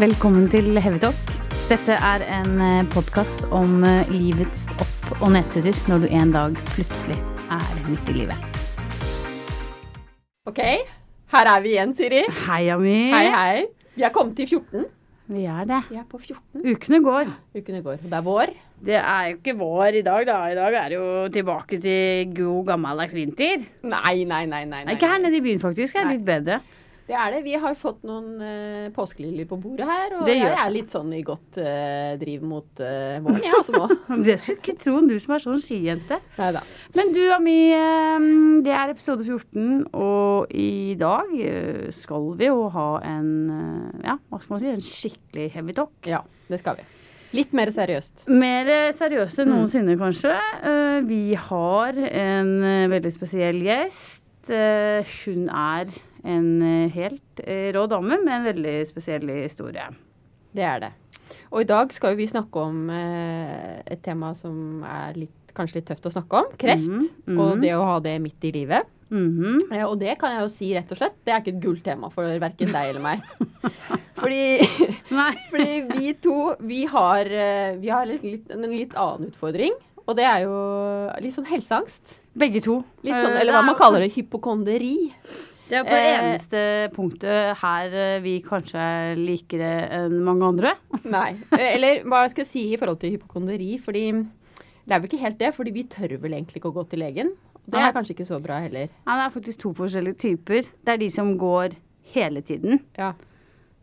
Velkommen til Heavytalk. Dette er en podkast om eh, livets opp- og nedturer når du en dag plutselig er midt i livet. Ok, her er vi igjen, Siri. Hei, Ami. Hei, hei. Vi er kommet til 14. Vi er det. Vi er på 14. Ukene går. Ukene går. Det er vår. Det er jo ikke vår i dag, da. I dag er det jo tilbake til god gammeldags vinter. Nei, nei, nei. nei, nei. Ikke her nede i byen, faktisk. Det er litt bedre. Det er det. Vi har fått noen uh, påskeliljer på bordet her, og jeg er litt sånn i godt uh, driv mot uh, våren, jeg også nå. Det skulle ikke tro du som er sånn skijente. Neida. Men du, Ami, det er episode 14, og i dag skal vi jo ha en ja, hva skal man si, en skikkelig heavy talk. Ja, det skal vi. Litt mer seriøst. Mer seriøst enn Mm. noensinne, kanskje. Vi har en veldig spesiell gjest. Hun er en eh, helt eh, rå dame med en veldig spesiell historie. Det er det. Og i dag skal vi snakke om eh, et tema som er litt, kanskje litt tøft å snakke om. Kreft. Mm -hmm. Og det å ha det midt i livet. Mhm. Eh, Og det kan jeg jo si rett og slett, det er ikke et gulltema for verken deg eller meg. Fordi, fordi vi to, vi har, vi har litt, litt, en litt annen utfordring. Og det er jo litt sånn helseangst. Begge to. Litt sånn, eller hva man kaller det, hypokonderi. Det er på det Eh, eneste punktet her eh, vi kanskje er likere enn mange andre. Nei. Eller hva jeg skal si i forhold til hypokonderi, fordi det er vel ikke helt det, fordi vi tør vel egentlig ikke å gå til legen. Det er kanskje ikke så bra heller. Nei, det er faktisk to forskjellige typer. Det er de som går hele tiden. Ja.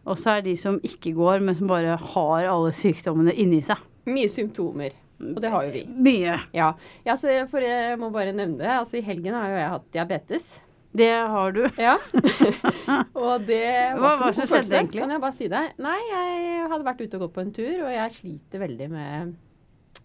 Og så er det de som ikke går, men som bare har alle sykdommene inni seg. Mye symptomer. Og det har jo vi. Mye. Ja, ja så for jeg må bare nevne det. Altså I helgen har jo jeg hatt diabetes. Det har du. Ja. og det Hva var var det som skjedde egentlig? Kan jeg bare si deg. Nei, jeg hadde vært ute og gått på en tur, og jeg sliter veldig med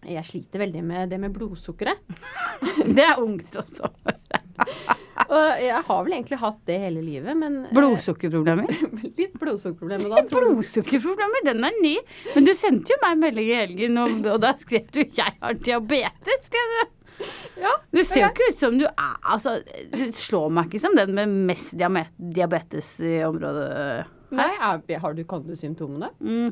jeg sliter veldig med det med blodsukkeret. Det er ungt også. Og jeg har vel egentlig hatt det hele livet, men eh, Blodsukkerproblemer. Litt blodsukkerproblemer. Da Blodsukkerproblemer, den er ny. Men du sendte jo meg en melding i helgen, og, og da skrev du 'jeg har diabetes'. skrev du. Ja, Du ser jo ikke ut som du er altså, Du slår meg ikke som den med mest diabetes i området. Nei, er, har du, kan du symptomene? Mm.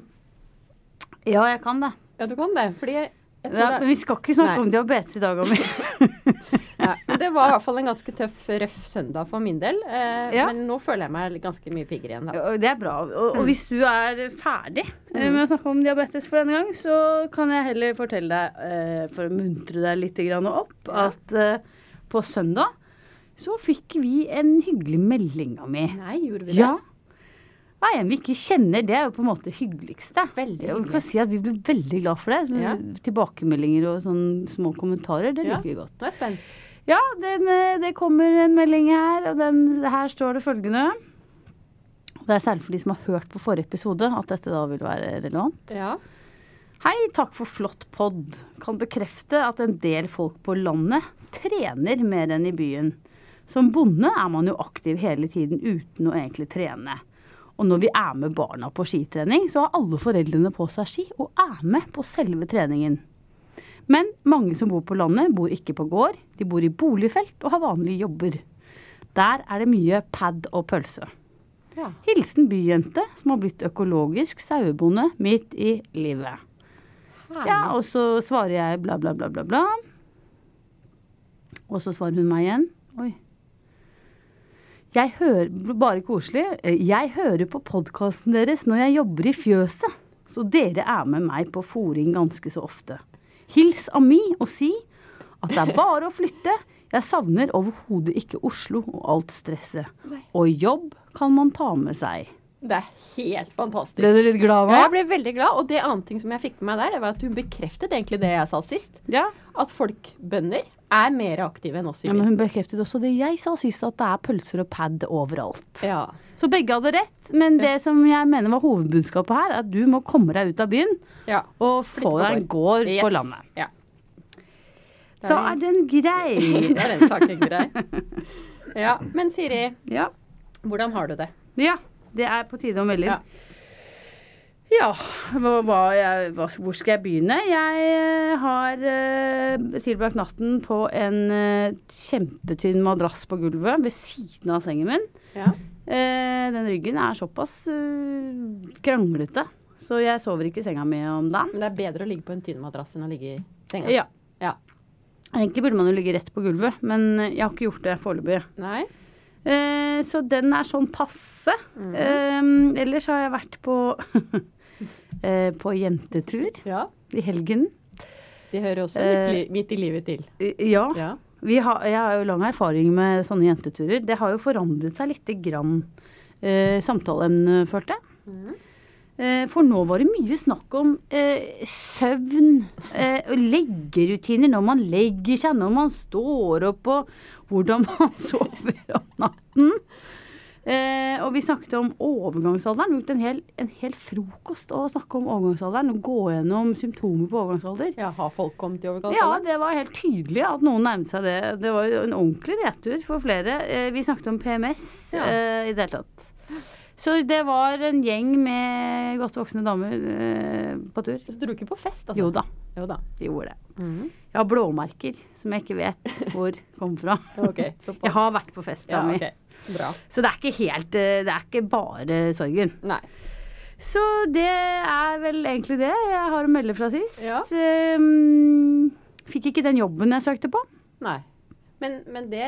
Ja, jeg kan det. Ja, du kan det. Fordi jeg, jeg tror Ja, det- men vi skal ikke snakke Nei. om diabetes i dag, Ami. Ja, det var i hvert fall en ganske tøff, røff søndag for min del. Eh, Ja. Men nå føler jeg meg ganske mye piggere igjen. Da. Ja, Det er bra. Og, og Mm. hvis du er ferdig eh, Mm. med å snakke om diabetes for denne gang, så kan jeg heller fortelle deg, eh, for å muntre deg litt grann opp, at eh, på søndag så fikk vi en hyggelig melding av meg. Nei, gjorde vi det? Ja. Er en vi ikke kjenner, det er jo på en måte hyggeligste. Veldig Ja, Vi hyggelig. kan si at vi ble veldig glad for det. Ja. Tilbakemeldinger og sånne små kommentarer, det Ja. liker vi godt. Nå er jeg spent. Ja, den, eh, det kommer en melding her, og den, her står det følgende. Det er særlig for de som har hørt på forrige episode, at dette da vil være relevant. Ja. Hei, takk for flott pod. Kan bekrefte at en del folk på landet trener mer enn i byen. Som bonde er man jo aktiv hele tiden uten å egentlig trene. Og når vi er med barna på skitrening, så har alle foreldrene på seg ski og er med på selve treningen. Men mange som bor på landet, bor ikke på gård. De bor i boligfelt og har vanlige jobber. Der er det mye pad og pølse. ja. Hilsen byjente som har blitt økologisk sauebonde midt i livet. Ja, og så svarer jeg bla, bla, bla, bla, bla. Og så svarer hun meg igjen. Oi. Jeg hører Bare koselig. Jeg hører på podkasten deres når jeg jobber i fjøset. Så dere er med meg på fòring ganske så ofte. Hils Ami og si at det er bare å flytte. Jeg savner overhodet ikke Oslo og alt stresset. Og jobb kan man ta med seg. Det er helt fantastisk. Ble du litt glad nå? Ja, jeg ble veldig glad. Og det annet ting som jeg fikk med meg der, det var at hun bekreftet egentlig det jeg sa sist. Ja. At folk, bønder, er mer aktive enn oss i ja, men hun bekreftet også det jeg sa sist, at det er pølser og pad overalt. Ja. Så begge hadde rett. Men det som jeg mener var hovedbudskapet her, er at du må komme deg ut av byen ja. og få deg en gård Yes. på landet. Ja. Så er den grei. Da er den saken grei. Ja, men Siri, Ja. hvordan har du det? ja. Det er på tide å melde Ja. inn. Ja, jeg, hvor skal jeg begynne? Jeg eh, har eh, tilbrakt natten på en eh, kjempetynn madrass på gulvet ved siden av sengen min. Ja. Den ryggen er såpass kranglete, så jeg sover ikke i senga mi om dagen. Men det er bedre å ligge på en tynn madrass enn å ligge i senga. Ja. Ja. Egentlig burde man jo ligge rett på gulvet, men jeg har ikke gjort det foreløpig. Så den er sånn passe. Eh, ellers har jeg vært på eh, på jentetur Ja. i helgen. De hører også Eh, midt, li midt i livet til. Eh, Ja. Ja. Vi har, jeg har jo lang erfaring med sånne jenteturer. Det har jo forandret seg lite grann eh, samtaleemne, følte jeg. Mm. Eh, for nå var det mye snakk om eh, søvn, eh, og leggerutiner når man legger seg, når man står opp, og hvordan man sover om natten. Eh, og vi snakket om overgangsalderen. Vi gjort en hel, en hel frokost å snakke om overgangsalderen og gå gjennom symptomer på overgangsalder. ja. Har folk kommet i Ja, det var helt tydelig at noen nærmet seg det. Det var en ordentlig nedtur for flere. Eh, Vi snakket om PMS Ja. eh, i det hele tatt. Så det var en gjeng med godt voksne damer eh, på tur. Så dro ikke på fest, altså? Jo da, Jo da. de gjorde det. Mm. Jeg har blåmerker som jeg ikke vet hvor kom fra. okay. Jeg har vært på festa Ja, mi. ok. Bra. Så det er ikke helt eh, Det er ikke bare sorgen. Nei. Så det er vel egentlig det jeg har å melde fra sist. Ja. Ehm, fikk ikke den jobben jeg søkte på. Nei. Men, men det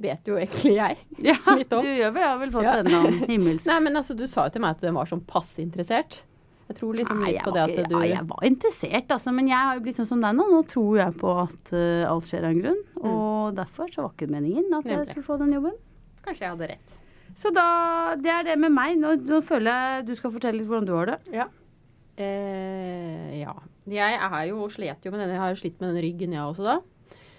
vet jo egentlig jeg. Ja, Litt om. du gjør vel, jeg har vel fått Ja. denne himmels... Nei, men altså, du sa jo til meg at den var sånn passe interessert. Jeg tror liksom Nei, litt på det at ikke, du ja, jeg var interessert, altså, men jeg har jo blitt sånn som deg nå. Nå tror jeg på at uh, alt skjer av en grunn. Og derfor så var ikke meningen at jeg Mm. Skulle få den jobben. Kanskje jeg hadde rett. Så da, det er det med meg. Nå, nå føler jeg du skal fortelle litt hvordan du har det. Ja. Eh, ja. Jeg er jo slet jo med denne, jeg har jo slitt med den ryggen jeg også da.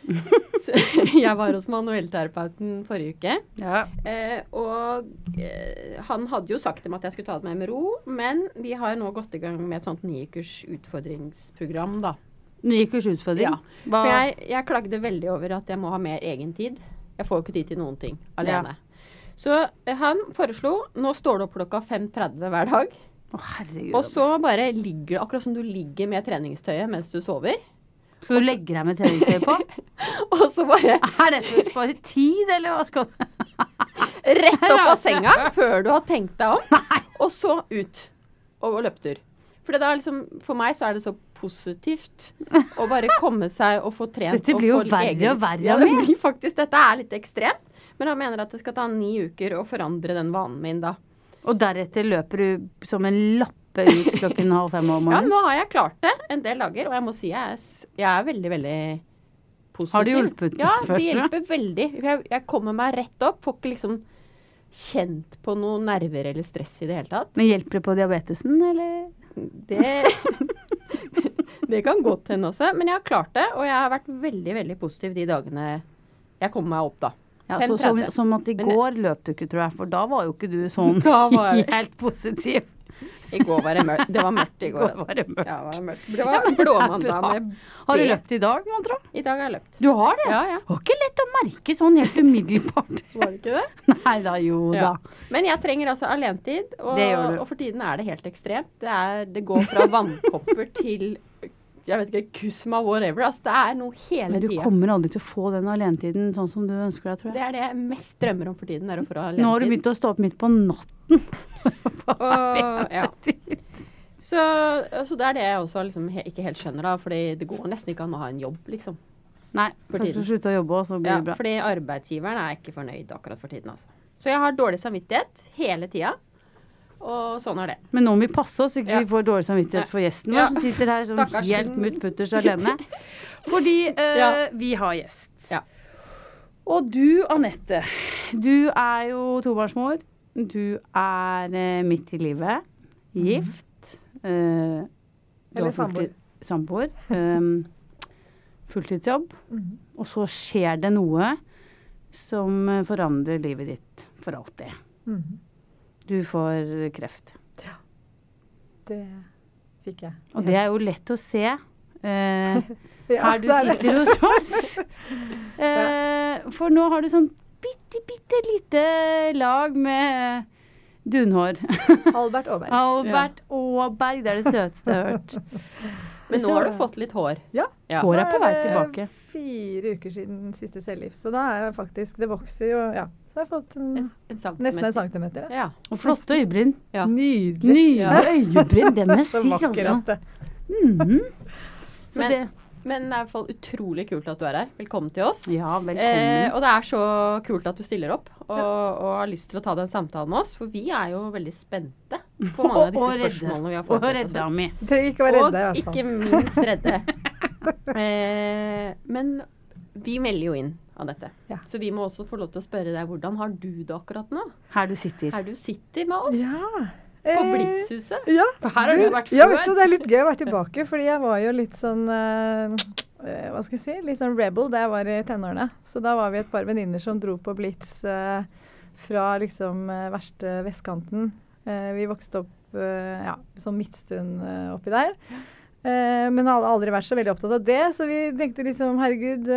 Jeg var hos manuellterapeuten forrige uke. Ja. Eh, og eh, han hadde jo sagt meg at jeg skulle ta det med med ro, men vi har nå gått i gang med et sånt niukers utfordringsprogram, da. Ny utfordring. Ja. Hva, For jeg, jeg klagde veldig over at jeg må ha mer egentid. Jeg får jo ikke tid til noen ting alene. Så eh, han foreslo Nå står du opp klokka 5.30 hver dag. Å, herregud. Og så bare ligger du akkurat som du ligger med treningstøyet mens du sover. Så du legger deg med treningstøy på? Og så bare Er det for å spare tid, eller hva skal du rett opp av senga før du har tenkt deg om. Og så ut og løpetur. For, liksom, for meg så er det så positivt å bare komme seg og få trent. Dette blir jo verre egen- og verre Ja, det blir faktisk, dette er litt ekstremt. Men han mener at det skal ta ni uker å forandre den vanen min da. Og deretter løper du som en lappe ut klokken halv fem om Ja, nå har jeg klart det en del dager, og jeg må si jeg er, jeg er veldig, veldig positiv. Har det hjulpet Ja, det hjelper veldig. Jeg, jeg kommer meg rett opp. Får ikke liksom kjent på noen nerver eller stress i det hele tatt. Men hjelper det på diabetesen, eller? Det, det kan godt hende også. Men jeg har klart det, og jeg har vært veldig, veldig positiv de dagene jeg kom meg opp, da. Ja, så, som, som at i går løp du ikke, tror jeg, for da var jo ikke du sånn Da var jeg- helt positiv. I går var det mørkt. Det var mørkt i går. Altså. var det mørkt. Ja, det var mørkt. Det var men det er blåmandag med Har du løpt i dag, mon tro? I dag har jeg løpt. Du har det? Ja, ja. Det var ikke lett å merke sånn helt umiddelbart. Var det ikke det? Nei da, jo Ja. da. Men jeg trenger altså alenetid, og, og for tiden er det helt ekstremt. Det, er, det går fra vannkopper til jeg vet ikke, kusma, whatever. Altså, det er noe hele Men du tiden. kommer aldri til å få den alenetiden sånn som du ønsker deg, tror jeg. Det er det jeg mest drømmer om for tiden. er å få alenetid. Nå har du begynt å stå opp midt på natten. Og, ja. Så, så det er det jeg også liksom he ikke helt skjønner, da. Fordi det går nesten ikke an å ha en jobb, liksom. Nei, først å slutte å jobbe, og så blir Ja, det bra. fordi arbeidsgiveren er ikke fornøyd akkurat for tiden, altså. Så jeg har dårlig samvittighet hele tida. Og sånn er det. Men nå må vi passe oss, så ikke Ja. vi får dårlig samvittighet for gjesten vår, Ja. som sitter her som Stakkars. helt muttputters alene. Fordi Ja. vi har gjest. Ja. Og du, Anette, du er jo tobarnsmor. Du er eh, midt i livet. Gift. eh, Eller fulltid- Samboer. eh, fulltidsjobb. Mm. Og så skjer det noe som eh, forandrer livet ditt for alltid. Mm. Du får kreft. Ja. Det fikk jeg. Og det er jo lett å se eh, her du er sitter hos oss. Eh, for nå har du sånn bitte, bitte lite lag med dunhår. Albert Aaberg. Albert Aaberg, det er det søteste jeg har hørt. Men nå har du fått litt hår. Ja. Ja. Håret er på vei tilbake. Fire uker siden siste cellegift. Så da er jeg faktisk Det vokser jo Ja. Så jeg har fått en, En, en nesten en centimeter. Ja. Ja. Og flotte øyebryn. ja. Nydelig. Nydelige øyebryn, det må jeg Så si. Altså. Mhm. Så Men- det Men det er i hvert fall utrolig kult at du er her. Velkommen til oss. Ja, velkommen. Eh, og det er så kult at du stiller opp og, og har lyst til å ta den samtalen med oss. For vi er jo veldig spente på mange av disse Og spørsmålene vi har fått. Og redde mi. Ikke redde, Og i hvert ikke minst redde. Eh, men vi melder jo inn, Anette. Ja. Så vi må også få lov til å spørre deg hvordan har du det akkurat nå? Her du sitter. Her du sitter med oss Ja. På Eh, Blitzhuset. Ja. Her har du vært Ja, vet du, det er litt gøy å være tilbake, fordi jeg var jo litt sånn eh, eh, Hva skal jeg si? Litt sånn rebel da jeg var i tenårene. Så da var vi et par venninner som dro på Blitz eh, fra liksom eh, verste vestkanten. Eh, vi vokste opp ja, sånn midtstund oppi der. Men har aldri vært så veldig opptatt av det, så vi tenkte liksom herregud,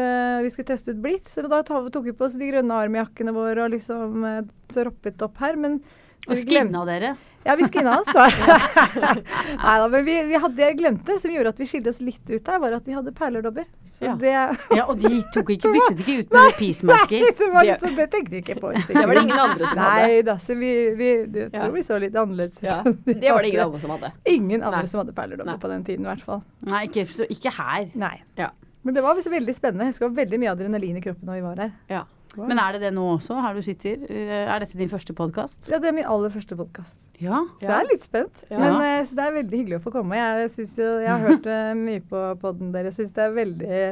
vi skal teste ut Blitz. Og da tok vi på oss de grønne armjakkene våre og liksom så roppet opp her. Men Og vi skinna dere. ja, vi skinna oss, da. Nei da, men vi, vi hadde det jeg glemte, som gjorde at vi skilte oss litt ut her, var at vi hadde perledobber. Så Ja. det Ja, og de tok ikke, byttet ikke ut med peacemaker. Nei, det, var Det- litt sånn, det tenkte vi ikke på. Det var det ingen andre som hadde. Nei da, så vi, vi Ja. tror vi så litt annerledes ut. Ja, det var det ingen andre. som hadde. Ingen andre Nei. som hadde perledobber Nei. på den tiden, i hvert fall. Nei, ikke, så, ikke her. Nei. Ja. Men det var veldig spennende. Jeg husker veldig mye adrenalin i kroppen når vi var her. ja. Men er det det nå også, her du sitter? Eh, Er dette din første podkast? Ja, det er min aller første podkast. Ja. Så jeg er litt spent. Ja. Men eh, så det er veldig hyggelig å få komme. Jeg, jo, jeg har hørt eh, mye på podden deres. Synes det er veldig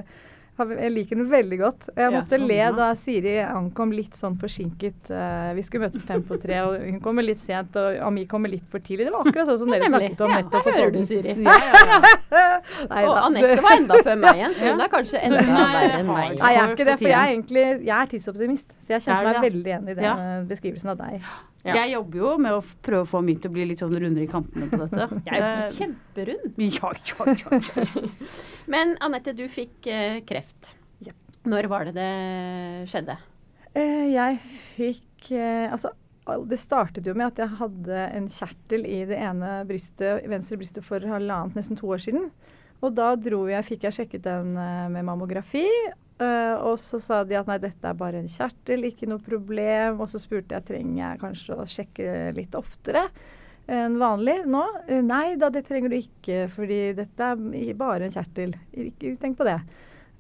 jeg liker den veldig godt. Jeg Ja, måtte le da Siri ankom litt sånn forsinket. Eh, vi skulle møtes fem på tre, og hun kommer litt sent, og Ami kommer litt for tidlig. Det var akkurat sånn som dere Nemlig. snakket om Ja, nettopp Ja, hører du. Siri. Ja, ja, ja. Nei Og Anette var enda før meg igjen, så hun er kanskje enda er- verre enn meg. Nei, jeg er ikke det, for jeg er egentlig jeg er tidsoptimist. Så jeg kjenner meg veldig igjen i den eh, beskrivelsen av deg. Ja. Jeg jobber jo med å prøve å få min til å bli litt sånn rundere i kantene på dette. Jeg er Eh, jo kjemperund. Ja, ja, ja. ja. Men Anette, du fikk eh, kreft. Ja. Når var det det skjedde? Eh, jeg fikk eh, Altså, det startet jo med at jeg hadde en kjertel i det ene brystet, venstre brystet for halvannet, nesten to år siden. Og da dro jeg, fikk jeg sjekket den eh, med mammografi. Eh, og så sa de at nei, dette er bare en kjertel, ikke noe problem. Og så spurte jeg trenger jeg kanskje å sjekke litt oftere enn vanlig nå. Eh, nei da, det trenger du ikke, fordi dette er bare en kjertel. Ikke tenk på det.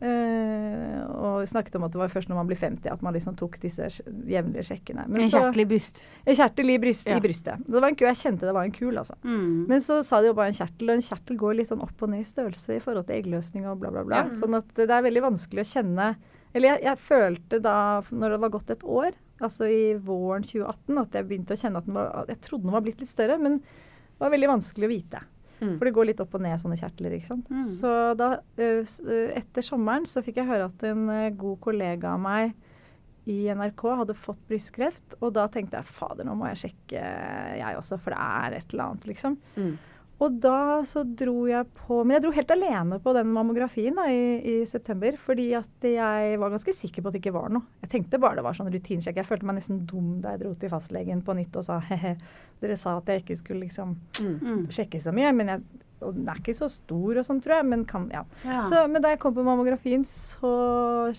Eh, og snakket om at det var først når man blir 50 at man liksom tok disse jevnlige sjekkene. Men En kjertelig kjertel i byst. En kjertel i, bryst, Ja. i brystet. Det var en kul, jeg kjente det var en kul, altså. Mm. Men så sa de jo bare en kjertel, og en kjertel går litt sånn opp og ned i størrelse i forhold til eggløsning og bla, bla, bla. Ja. Sånn at det er veldig vanskelig å kjenne Eller jeg, jeg følte da, når det var gått et år, altså i våren 2018, at jeg begynte å kjenne at den var Jeg trodde den var blitt litt større, men det var veldig vanskelig å vite. Mm. For det går litt opp og ned sånne kjertler, ikke sant. Mm. Så da, s- ø, etter sommeren, så fikk jeg høre at en god kollega av meg i NRK hadde fått brystkreft, og da tenkte jeg fader, nå må jeg sjekke jeg også, for det er et eller annet, liksom. Mm. Og da så dro jeg på Men jeg dro helt alene på den mammografien da, i, i september. Fordi at jeg var ganske sikker på at det ikke var noe. Jeg tenkte bare det var sånn rutinesjekk. Jeg følte meg nesten dum da jeg dro til fastlegen på nytt og sa he-he, dere sa at jeg ikke skulle liksom Mm. Mm. sjekke så mye. Men jeg, og den er ikke så stor og sånn, tror jeg. Men kan, ja. Ja. Så, men da jeg kom på mammografien, så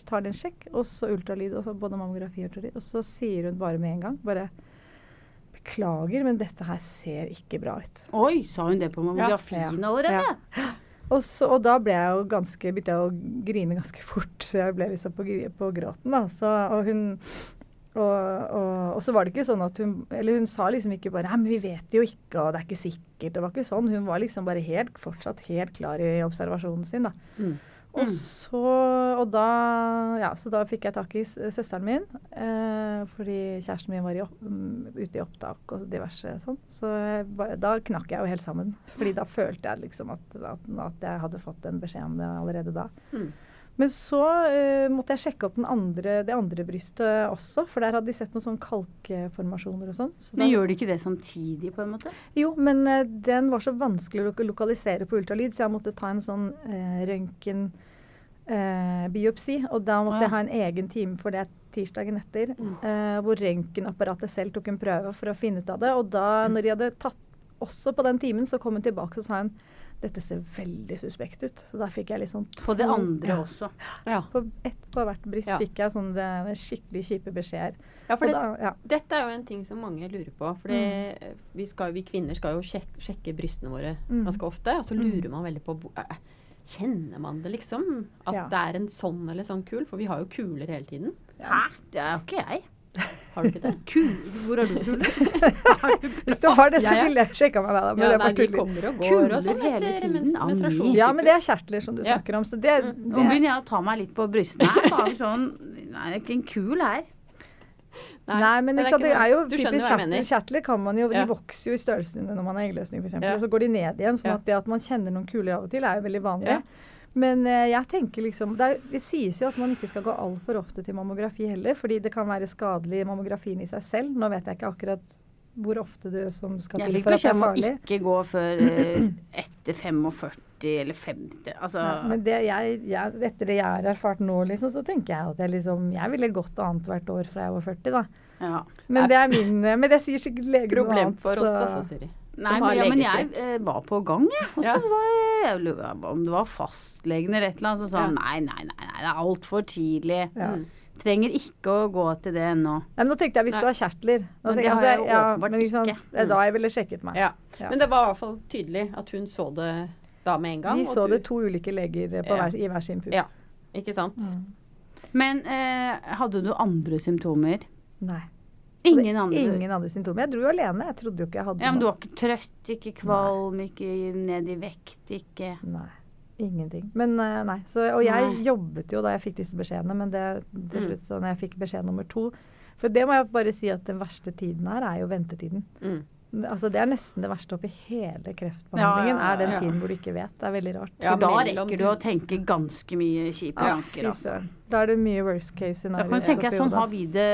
tar de en sjekk, og så ultralyd. Og så både mammografi og ultralyd. Og så sier hun bare med en gang bare Beklager, men dette her ser ikke bra ut. Oi, sa hun det på mammografien Ja. allerede? Og, så, og da ble jeg jo ganske, begynte jeg å grine ganske fort. Så jeg ble liksom på, på gråten. da. Så, og hun og, og, og så var det ikke sånn at hun Eller hun sa liksom ikke bare Nei, men vi vet det jo ikke, og det er ikke sikkert. Det var ikke sånn. Hun var liksom bare helt, fortsatt helt klar i observasjonen sin, da. Mm. Og Mm. så Og da Ja, så da fikk jeg tak i søsteren min. Eh, fordi kjæresten min var i, opp- mm, ute i opptak og diverse sånn. Så jeg da knakk jeg jo helt sammen. Fordi da følte jeg liksom at, at, at jeg hadde fått en beskjed om det allerede da. Mm. Men så uh, måtte jeg sjekke opp den andre, det andre brystet også, for der hadde de sett noen sånn kalkformasjoner og sånn. Så Men gjør de ikke det samtidig, på en måte? jo, men uh, den var så vanskelig å lok- lokalisere på ultralyd, så jeg måtte ta en sånn uh, røntgenbiopsi. og da måtte Ja. jeg ha en egen time for det tirsdagen etter, Mm. eh, hvor røntgenapparatet selv tok en prøve for å finne ut av det. Og da, når de hadde tatt også på den timen, så kom hun tilbake og sa hun dette ser veldig suspekt ut. Så da fikk jeg litt sånn På det andre ja. også. Ja. På ett på hvert bryst Ja. fikk jeg sånne skikkelig kjipe beskjeder. ja, for det, da, ja. dette er jo en ting som mange lurer på. For vi, vi kvinner skal jo sjekke, sjekke brystene våre Mm. ganske ofte. Og så Mm. lurer man veldig på Kjenner man det liksom? At det er en sånn eller sånn kul? For vi har jo kuler hele tiden. Hæ? Det er jo ikke jeg. Har du ikke det? Kul. Hvor har du kuler? Hvis du har det, så ville jeg sjekka meg med deg. Men Ja, det nei, de kommer og går Kuler og sånn hele tiden, Anni. Ja, men det er kjertler som du Ja. snakker om. Så det, Mm. Nå begynner jeg å ta meg litt på brystene her. Bare sånn Nei, det er ikke en kul her. Nei, men det er, det er jo typisk kjertler. Kjertler kan man jo, Ja. de vokser jo i størrelsen når man har eggløsning f.eks. Ja. Og så går de ned igjen. sånn at det at man kjenner noen kuler av og til, er jo veldig vanlig. Ja. Men eh, jeg tenker liksom det, er, det sies jo at man ikke skal gå altfor ofte til mammografi heller, fordi det kan være skadelig mammografien i seg selv. Nå vet jeg ikke akkurat hvor ofte det som skal til fikk for at det beskjed er om å farlig. ikke gå før eh, etter 45 eller 50. Altså Ja, men det jeg, jeg, etter det jeg har erfart nå, liksom, så tenker jeg at jeg liksom Jeg ville gått annethvert år fra jeg var 40, da. ja. Men det er min Men det sier sikkert leger noe Problem for oss så- også, Siri. Nei, Som men, har ja, men jeg eh, var på gang, jeg. Og så Ja. var jeg lurer på om det var fastlegen eller et eller annet som sa Ja. nei, nei, nei, nei, det er altfor tidlig. Ja. Mm. Trenger ikke å gå til det ennå. Nei, men nå tenkte jeg hvis Nei. du har kjertler. da Men det jeg, har jeg altså, men liksom, ikke. Det er da jeg ville sjekket meg. Ja. Ja. Men det var i hvert fall tydelig at hun så det da med en gang. De så du- det to ulike leger på Ja. hver, i hver sin pupp. Ja, ikke sant? Mm. Men eh, hadde du andre symptomer? Nei. Ingen andre? Ingen andre symptomer. Jeg dro jo alene. Jeg trodde jo ikke jeg hadde Ja, men du var ikke trøtt, ikke kvalm, ikke ned i vekt, ikke Nei. Ingenting. Men eh, nei. Så, og jeg Nei. jobbet jo da jeg fikk disse beskjedene, men det det Mm. slutt så når jeg fikk beskjed nummer to For det må jeg bare si at den verste tiden her er jo ventetiden. Mm. Altså Det er nesten det verste oppi hele kreftbehandlingen, Ja, ja, ja, er den ja. tiden hvor du ikke vet. Det er veldig rart. Ja, da rekker du å tenke ganske mye kjipe tanker. Altså. Da er det mye worst case scenario. Da kan du tenke deg sånn har vi det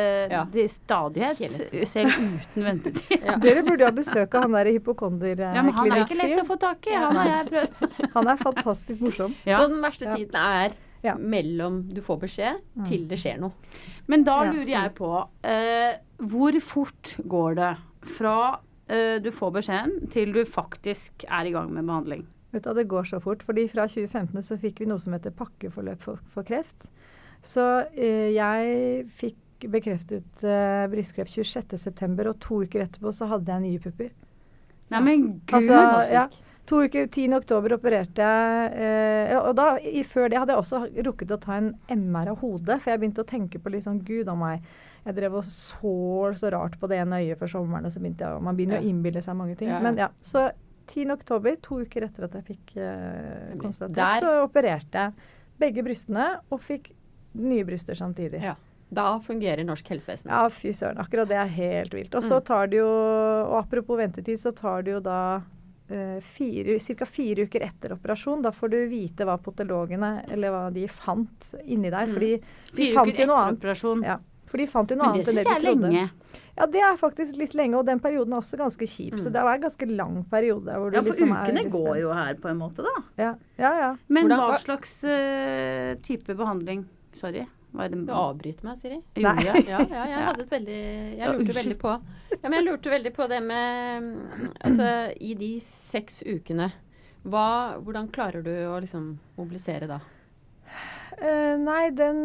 til stadighet, selv uten ventetid. Ja. Dere burde jo ha besøk av han der hypokonderklinikken. Ja, men han er ikke lett å få tak i. Han har jeg prøvd. Han er fantastisk morsom. Ja. Så den verste tiden er Ja. mellom du får beskjed Mm. til det skjer noe. Men da lurer jeg på eh, hvor fort går det fra du får beskjeden til du faktisk er i gang med behandling? Vet du, Det går så fort. fordi Fra 2015 så fikk vi noe som heter pakkeforløp for, for kreft. Så eh, jeg fikk bekreftet eh, brystkreft 26.9., og to uker etterpå så hadde jeg nye pupper. Nei, men gud! Altså, ja, to uker, 10. oktober opererte jeg. Eh, og da, i, Før det hadde jeg også rukket å ta en MR av hodet, for jeg begynte å tenke på sånn Gud og meg. Jeg drev og så så rart på det ene øyet før sommeren, og så begynte jeg, Man begynner Ja. å innbille seg mange ting. Ja. Men ja, så 10. oktober, to uker etter at jeg fikk uh, konstatert, Der- så opererte jeg begge brystene og fikk nye bryster samtidig. Ja. Da fungerer norsk helsevesen. Ja, fy søren. Akkurat det er helt vilt. Og så Mm. tar det jo Og apropos ventetid, så tar det jo da eh, fire, ca. fire uker etter operasjon. Da får du vite hva potologene eller hva de fant inni der. Mm. Fordi de Fire fant uker jo noe etter annet. operasjon. Ja, for de fant jo noe Men det annet enn det syns de jeg er trodde. lenge. Ja, det er faktisk litt lenge, og den perioden er også ganske kjip. Så Mm. det var en ganske lang periode. Hvor Ja, for liksom er ukene litt går jo her på en måte, da. Ja, ja. ja. Men Hvordan- hva slags uh, type behandling Sorry. Hva er det Du avbryter meg, Siri. Jo, ja. Ja, ja, jeg hadde et veldig Jeg lurte veldig på Ja, men jeg lurte veldig på det med Altså, i de seks ukene, hva, hvordan klarer du å liksom mobilisere da? Eh, nei, den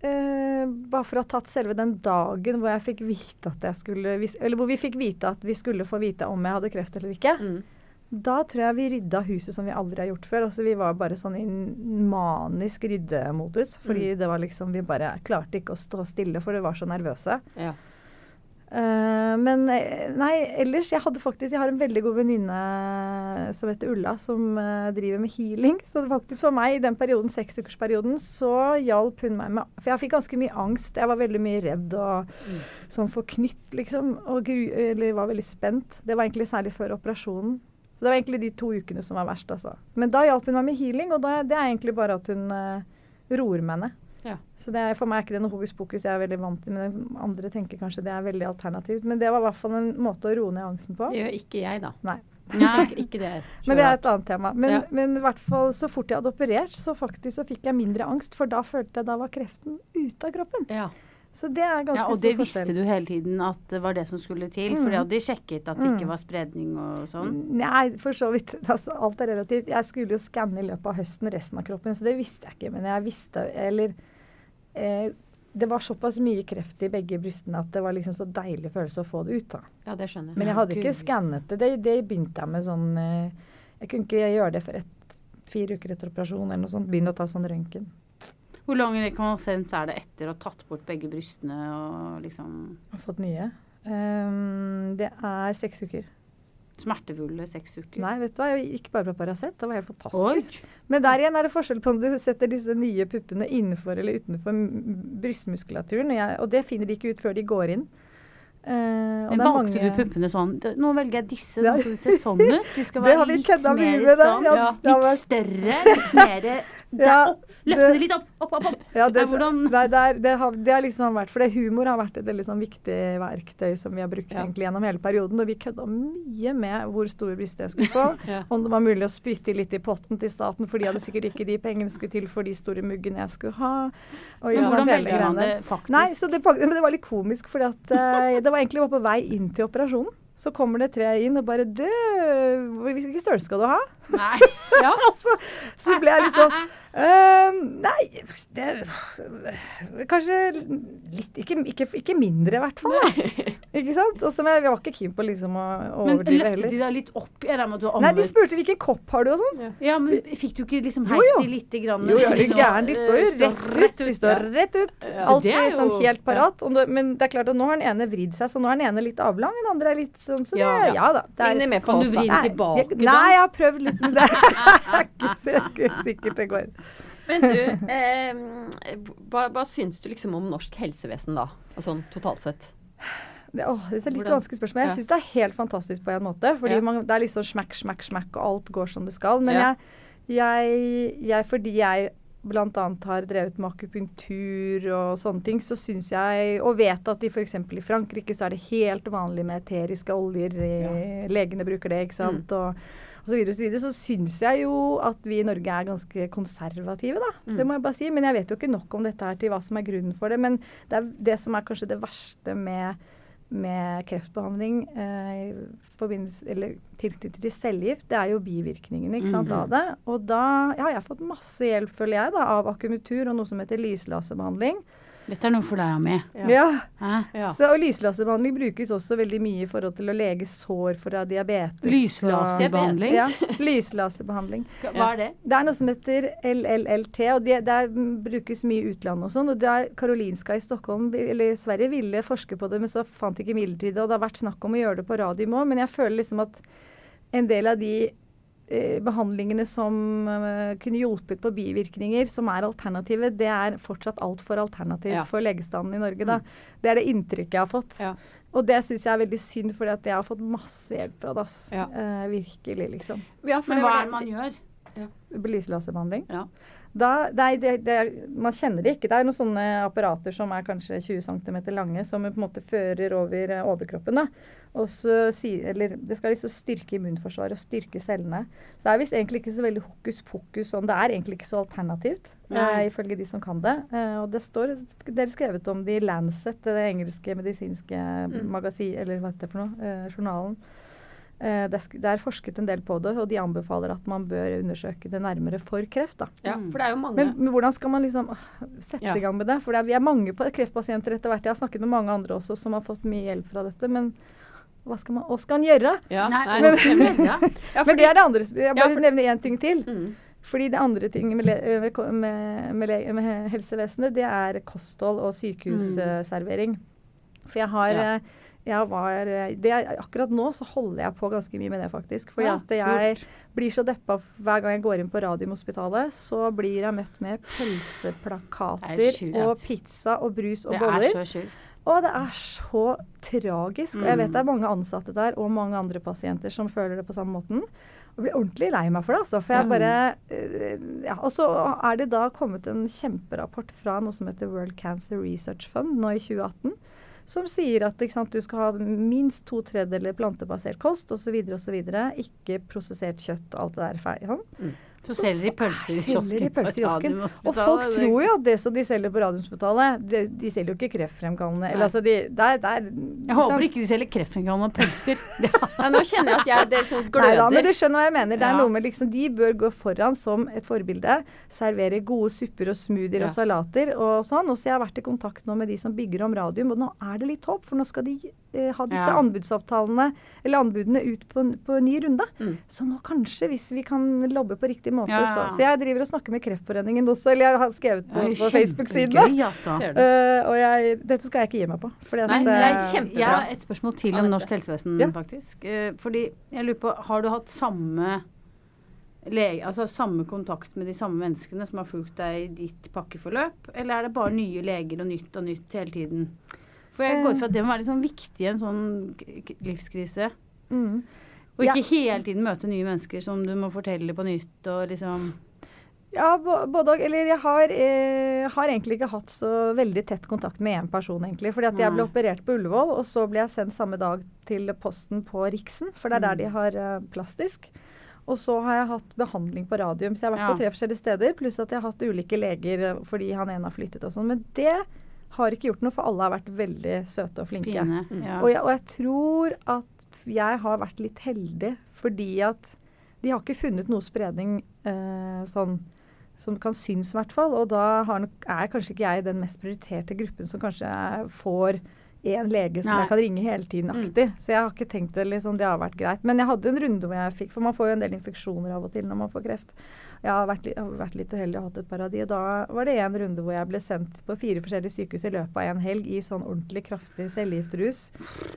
uh, Bare for å ha tatt selve den dagen hvor jeg fikk vite at jeg skulle Eller hvor vi fikk vite at vi skulle få vite om jeg hadde kreft eller ikke. Mm. Da tror jeg vi rydda huset som vi aldri har gjort før. Altså Vi var bare sånn i manisk ryddemodus. Fordi Mm. det var liksom Vi bare klarte ikke å stå stille, for vi var så nervøse. Ja. Eh, men eh, nei, ellers Jeg hadde faktisk Jeg har en veldig god venninne som heter Ulla, som eh, driver med healing. Så faktisk for meg i den perioden, seksukersperioden, så hjalp hun meg med For jeg fikk ganske mye angst. Jeg var veldig mye redd og Mm. sånn forknytt, liksom. Og gru, eller var veldig spent. Det var egentlig særlig før operasjonen. Så det var egentlig de to ukene som var verst, altså. Men da hjalp hun meg med healing, og da, det er egentlig bare at hun uh, roer meg ned. Ja. Så det er, for meg er ikke det noe hokus pokus, jeg er veldig vant til men andre tenker kanskje det er veldig alternativt. Men det var i hvert fall en måte å roe ned angsten på. Det gjør ikke jeg, da. Nei. Nei. Ikke det er Men det er et annet tema. Men, Ja. men i hvert fall så fort jeg hadde operert, så faktisk så fikk jeg mindre angst, for da følte jeg da var kreften ute av kroppen. Ja. Så det er ganske Ja, og det visste du hele tiden at det var det som skulle til? Mm. For de hadde sjekket at det Mm. ikke var spredning og sånn? Nei, for så vidt. Altså, alt er relativt. Jeg skulle jo skanne i løpet av høsten resten av kroppen, så det visste jeg ikke. Men jeg visste Eller eh, Det var såpass mye kreft i begge brystene at det var liksom så deilig følelse å få det ut. da. Ja, det skjønner jeg. Men jeg hadde ikke skannet det. det. Det begynte jeg med sånn eh, Jeg kunne ikke gjøre det for et, fire uker etter operasjon eller noe sånt. Begynne å ta sånn røntgen. Hvor lang rekonvalesens er det etter å ha tatt bort begge brystene og liksom fått nye. Um, det er seks uker. Smertefulle seks uker? Nei, vet du hva, jeg gikk bare på Paracet. Det var helt fantastisk. Men der igjen er det forskjell på om du setter disse nye puppene innenfor eller utenfor brystmuskulaturen. Og, jeg, og det finner de ikke ut før de går inn. Uh, Men valgte mange- du puppene sånn Nå velger jeg disse, nå skal de se sånn ut. De skal være litt mer sånn. Ja, litt større, litt mer der opp. Løfte det- det litt opp, opp, opp. opp. Ja, det, nei, det, er, det, har, det har liksom vært For humor har vært et veldig sånn viktig verktøy som vi har brukt Ja. egentlig gjennom hele perioden. Og vi kødda mye med hvor store bryster jeg skulle få. Ja. Om det var mulig å spytte litt i potten til staten, for de hadde sikkert ikke de pengene skulle til for de store muggene jeg skulle ha. Og Men hvordan velger man det faktisk? Nei, så det, men det var litt komisk, for at eh, det var egentlig på vei inn til operasjonen. Så kommer det tre inn og bare Du, hvilken størrelse skal du ha? Nei. Ja. så, så ble jeg litt sånn uh, Nei, det Kanskje litt Ikke, ikke, ikke mindre, i hvert fall. Ikke sant? Og som jeg, jeg var ikke keen på liksom å Men overdrive løftet de deg litt opp? Jeg med at du har Nei, de spurte hvilken kopp har du og sånn. Ja, men fikk du ikke liksom heist jo. de lite grann? Jo, jo, gæren? De står jo rett ut. De står rett ut. Ja. Alt Det er er sånn helt parat. Og Men det er klart at nå har den ene vridd seg, så nå er den ene litt avlang, den andre er litt sånn Så det, Ja. ja, da. Det er, med på Kan oss, du vri den tilbake, da? Nei, jeg har prøvd litt det. Er ikke, det er ikke sikkert det går. Men du, eh, hva, hva syns du liksom om norsk helsevesen da? Altså totalt sett? Det, åh, det er litt Hvordan- vanskelig spørsmål. Jeg Ja. syns det er helt fantastisk på en måte. Fordi Ja. man, det er liksom smakk, smakk, smakk, og alt går som det skal. Men Ja. jeg, jeg, jeg, fordi jeg bl.a. har drevet med akupunktur og sånne ting, så syns jeg Og vet at i f.eks. i Frankrike så er det helt vanlig med eteriske oljer. eh, Legene bruker det, ikke sant. Mm. Og, og så videre og så videre. Så syns jeg jo at vi i Norge er ganske konservative, da. Mm. Det må jeg bare si. Men jeg vet jo ikke nok om dette her til hva som er grunnen for det. Men det er det som er kanskje det verste med med kreftbehandling eh, eller tilknyttet til cellegift, det er jo bivirkningene ikke sant, Mhm. av det. Og da ja, jeg har fått masse hjelp, føler jeg, da, av akupunktur og noe som heter lyslaserbehandling. Dette er noe for deg, Ami. Ja. Hæ? Ja. Så, og lyslaserbehandling brukes også veldig mye i forhold til å lege sår fra diabetes. Lyslaserbehandling? Ja. Lyslaserbehandling. Hva er det? Det er noe som heter LLLT, og det, det brukes mye i utlandet og sånn. Og det er Karolinska i Stockholm, eller Sverige, ville forske på det, men så fant de ikke midlertidig. Og det har vært snakk om å gjøre det på radium òg, men jeg føler liksom at en del av de behandlingene som eh, kunne hjulpet på bivirkninger, som er alternativet, det er fortsatt altfor alternativt Ja. for legestanden i Norge. Da. Det er det inntrykket jeg har fått. Ja. Og det syns jeg er veldig synd, for jeg har fått masse hjelp fra DAS. Ja. Eh, virkelig, liksom. Ja, for Men hva er det man gjør? Belyselåsebehandling? Ja. Da, nei, det, det, man kjenner det ikke. Det er noen sånne apparater som er kanskje 20 cm lange, som på en måte fører over eh, overkroppen. da. Og så eller Det skal liksom styrke immunforsvaret og styrke cellene. Så det er visst egentlig ikke så veldig hokus pokus sånn. Det er egentlig ikke så alternativt, eh, ifølge de som kan det. Eh, og det står det er skrevet om det i Lancet, det engelske medisinske Mm. magasin, eller hva heter det for noe, eh, journalen. Eh, det, er, forsket en del på det, og de anbefaler at man bør undersøke det nærmere for kreft. da. Ja, for det er jo mange Men, men hvordan skal man liksom ah, sette Ja. i gang med det? For det er, vi er mange kreftpasienter etter hvert. Jeg har snakket med mange andre også som har fått mye hjelp fra dette. Men hva skal man, hva skal man gjøre? ja, Nei, men- nei, Ja. Ja, men det er det andre. Jeg Ja, bare for- nevner én ting til. Mm. Fordi det andre ting med, med, med, med, med helsevesenet, det er kosthold og sykehusservering. For jeg har Ja. eh, var, eh, det akkurat nå så holder jeg på ganske mye med det, faktisk. For Ja, jeg blir så deppa hver gang jeg går inn på Radiumhospitalet. Så blir jeg møtt med er pølseplakater og pizza og brus og Det boller. er så. Og det er så tragisk. Og jeg vet Mm. det er mange ansatte der og mange andre pasienter som føler det på samme måten. Og blir ordentlig lei meg for det. altså. For jeg bare, eh, ja, Og så er det da kommet en kjemperapport fra noe som heter World Cancer Research Fund nå i 2018. Som sier at sant, du skal ha minst to tredjedeler plantebasert kost osv. osv. Ikke prosessert kjøtt og alt det der. feil, sånn. Mm. Så selger de pølser i kiosken. pølser i kiosken. Og folk tror jo at det som de selger på Radiumhospitalet, de, de selger jo ikke kreftfremkallende. Eller altså, de, der, der, Jeg håper ikke de selger kreftfremkallende pølser. Ja, nå kjenner jeg at jeg det sånn Nei gløder. da, men du skjønner hva jeg mener. Det er noe med liksom, De bør gå foran som et forbilde. Servere gode supper og smoothier Ja. og salater og sånn. Og så jeg har vært i kontakt nå med de som bygger om radium, og nå er det litt håp. For nå skal de eh, ha disse Ja. anbudsavtalene, eller anbudene, ut på, på en ny runde. Mm. Så nå kanskje, hvis vi kan lobbe på riktig måte, Ja. så Så jeg driver og snakker med Kreftforeningen også, eller jeg har skrevet på, på Facebook-siden. altså. Uh. Eh, og jeg, dette skal jeg ikke gi meg på. Fordi at, Nei, det eh, er kjempebra. Jeg har et spørsmål til om norsk helsevesen, Ja. faktisk. Uh, fordi jeg lurer på, har du hatt samme lege, altså samme kontakt med de samme menneskene som har fulgt deg i ditt pakkeforløp, eller er det bare nye leger og nytt og nytt hele tiden? For jeg går ut fra at det må være litt sånn viktig i en sånn livskrise. mm. Og Ja. ikke hele tiden møte nye mennesker som du må fortelle på nytt og liksom Ja, både og. Eller jeg har, eh, har egentlig ikke hatt så veldig tett kontakt med én person, egentlig. Fordi at jeg ble operert på Ullevål, og så ble jeg sendt samme dag til posten på Riksen. For det er der Mm. de har eh, plastisk. Og så har jeg hatt behandling på radium. Så jeg har vært Ja. på tre forskjellige steder. Pluss at jeg har hatt ulike leger eh, fordi han ene har flyttet og sånn. Men det har ikke gjort noe, for alle har vært veldig søte og flinke. Mm. Ja. Og jeg, og jeg tror at jeg har vært litt heldig fordi at de har ikke funnet noe spredning eh, sånn som kan synes, i hvert fall. Og da har er kanskje ikke jeg den mest prioriterte gruppen som kanskje får en lege som Nei. jeg kan ringe hele tiden aktig. Så jeg har ikke tenkt det liksom, det har vært greit. Men jeg hadde en runde hvor jeg fikk For man får jo en del infeksjoner av og til når man får kreft. Jeg har vært, har vært litt uheldig og hatt et par av de. Og da var det en runde hvor jeg ble sendt på fire forskjellige sykehus i løpet av en helg i sånn ordentlig kraftig cellegiftrus.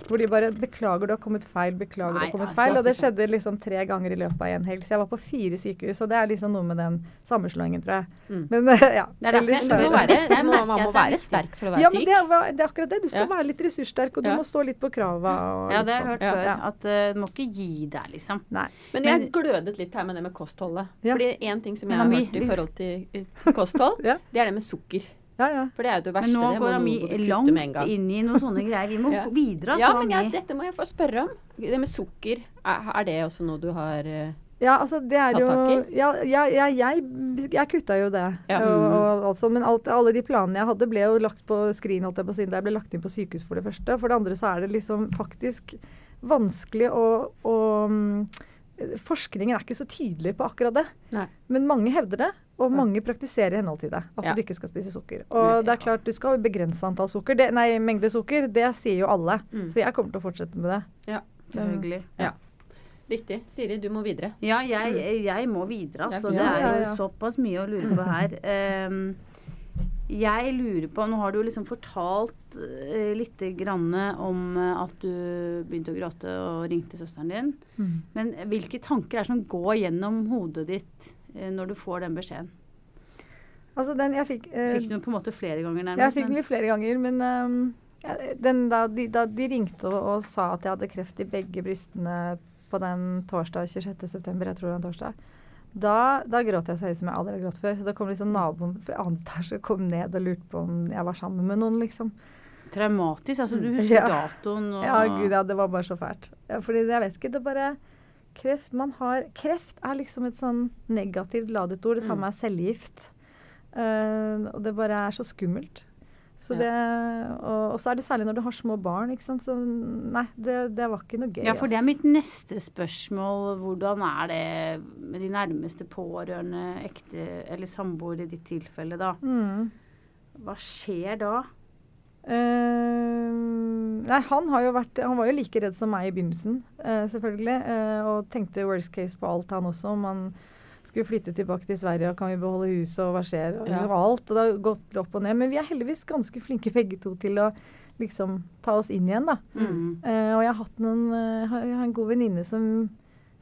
Hvor de bare 'Beklager, du har kommet feil. Beklager, Nei, du har kommet altså, feil.' Og det skjedde liksom tre ganger i løpet av en helg. Så jeg var på fire sykehus. Og det er liksom noe med den sammenslåingen, tror jeg. Mm. Men ja. Det er derfor Men du må være, er, må, man må være sterk for å være Ja, men syk. det er, det er akkurat det. Du skal Ja. være litt ressurssterk, og du Ja. må stå litt på krava. Og ja, det har jeg hørt sånn. før. Ja. At uh, du må ikke gi deg, liksom. Nei. Men jeg glødet litt her med det med kostholdet. Ja. Fordi en ting som jeg har hørt i forhold til kosthold, Ja. det er det med sukker. Ja, ja. For det er jo det verste. Men nå det går Ami langt inn i noen sånne greier. Vi må Ja. videre. Ja, altså, men jeg, dette må jeg få spørre om. Det med sukker, er, er det også noe du har eh, Ja, altså det er jo? Ja, ja, ja jeg, jeg kutta jo det. Og, og alt sånt, men alt, alle de planene jeg hadde, ble jo lagt på skrin, holdt jeg på å si, da jeg ble lagt inn på sykehus for det første. For det andre så er det liksom faktisk vanskelig å, å mm, Forskningen er ikke så tydelig på akkurat det. Nei. Men mange hevder det, og Ja. mange praktiserer i henhold til det. At Ja. du ikke skal spise sukker. Og det er klart, du skal begrense antall sukker. Det, nei, mengde sukker. Det sier jo alle. Mm. Så jeg kommer til å fortsette med det. Ja, Selvfølgelig. ja. Riktig. Siri, du må videre. Ja, jeg, jeg må videre, altså. Det er jo såpass mye å lure på her. Ehm, jeg lurer på Nå har du jo liksom fortalt uh, litt grann om eh, at du begynte å gråte og ringte søsteren din. Men hvilke tanker er det som går gjennom hodet ditt eh, når du får den beskjeden? Altså, den jeg fikk eh, Fikk du den på en måte flere ganger nærmest? Jeg fikk den litt flere ganger, men ehm, ja, den, da, de, da de ringte og, og sa at jeg hadde kreft i begge brystene på den torsdag 26.9., jeg tror det var en torsdag, da, da gråt jeg så høyt som jeg aldri har grått før. Så da kom liksom naboen fra andre etasje kom ned og lurte på om jeg var sammen med noen, liksom. Traumatisk. Altså, du husker Ja. datoen og Ja, gud, ja, det var bare så fælt. Ja, fordi jeg vet ikke, det er bare Kreft man har Kreft er liksom et sånn negativt ladet ord. Det samme Mm. er cellegift. Uh, og det bare er så skummelt. Så det, og, og så er det særlig når du har små barn. ikke sant? Så nei, det, det var ikke noe gøy. Ja, for det er mitt neste spørsmål. Hvordan er det med de nærmeste pårørende, ekte eller samboer i ditt tilfelle, da? Mm. Hva skjer da? Uh, nei, han, har jo vært, han var jo like redd som meg i begynnelsen, uh, selvfølgelig. Uh, og tenkte worst case på alt, han også. Om han skulle flytte tilbake til Sverige, og kan vi beholde huset, og hva skjer? Og liksom alt. Og det har gått opp og ned. Men vi er heldigvis ganske flinke begge to til å liksom ta oss inn igjen, da. Mm. Uh, og jeg har hatt noen uh, Jeg har en god venninne som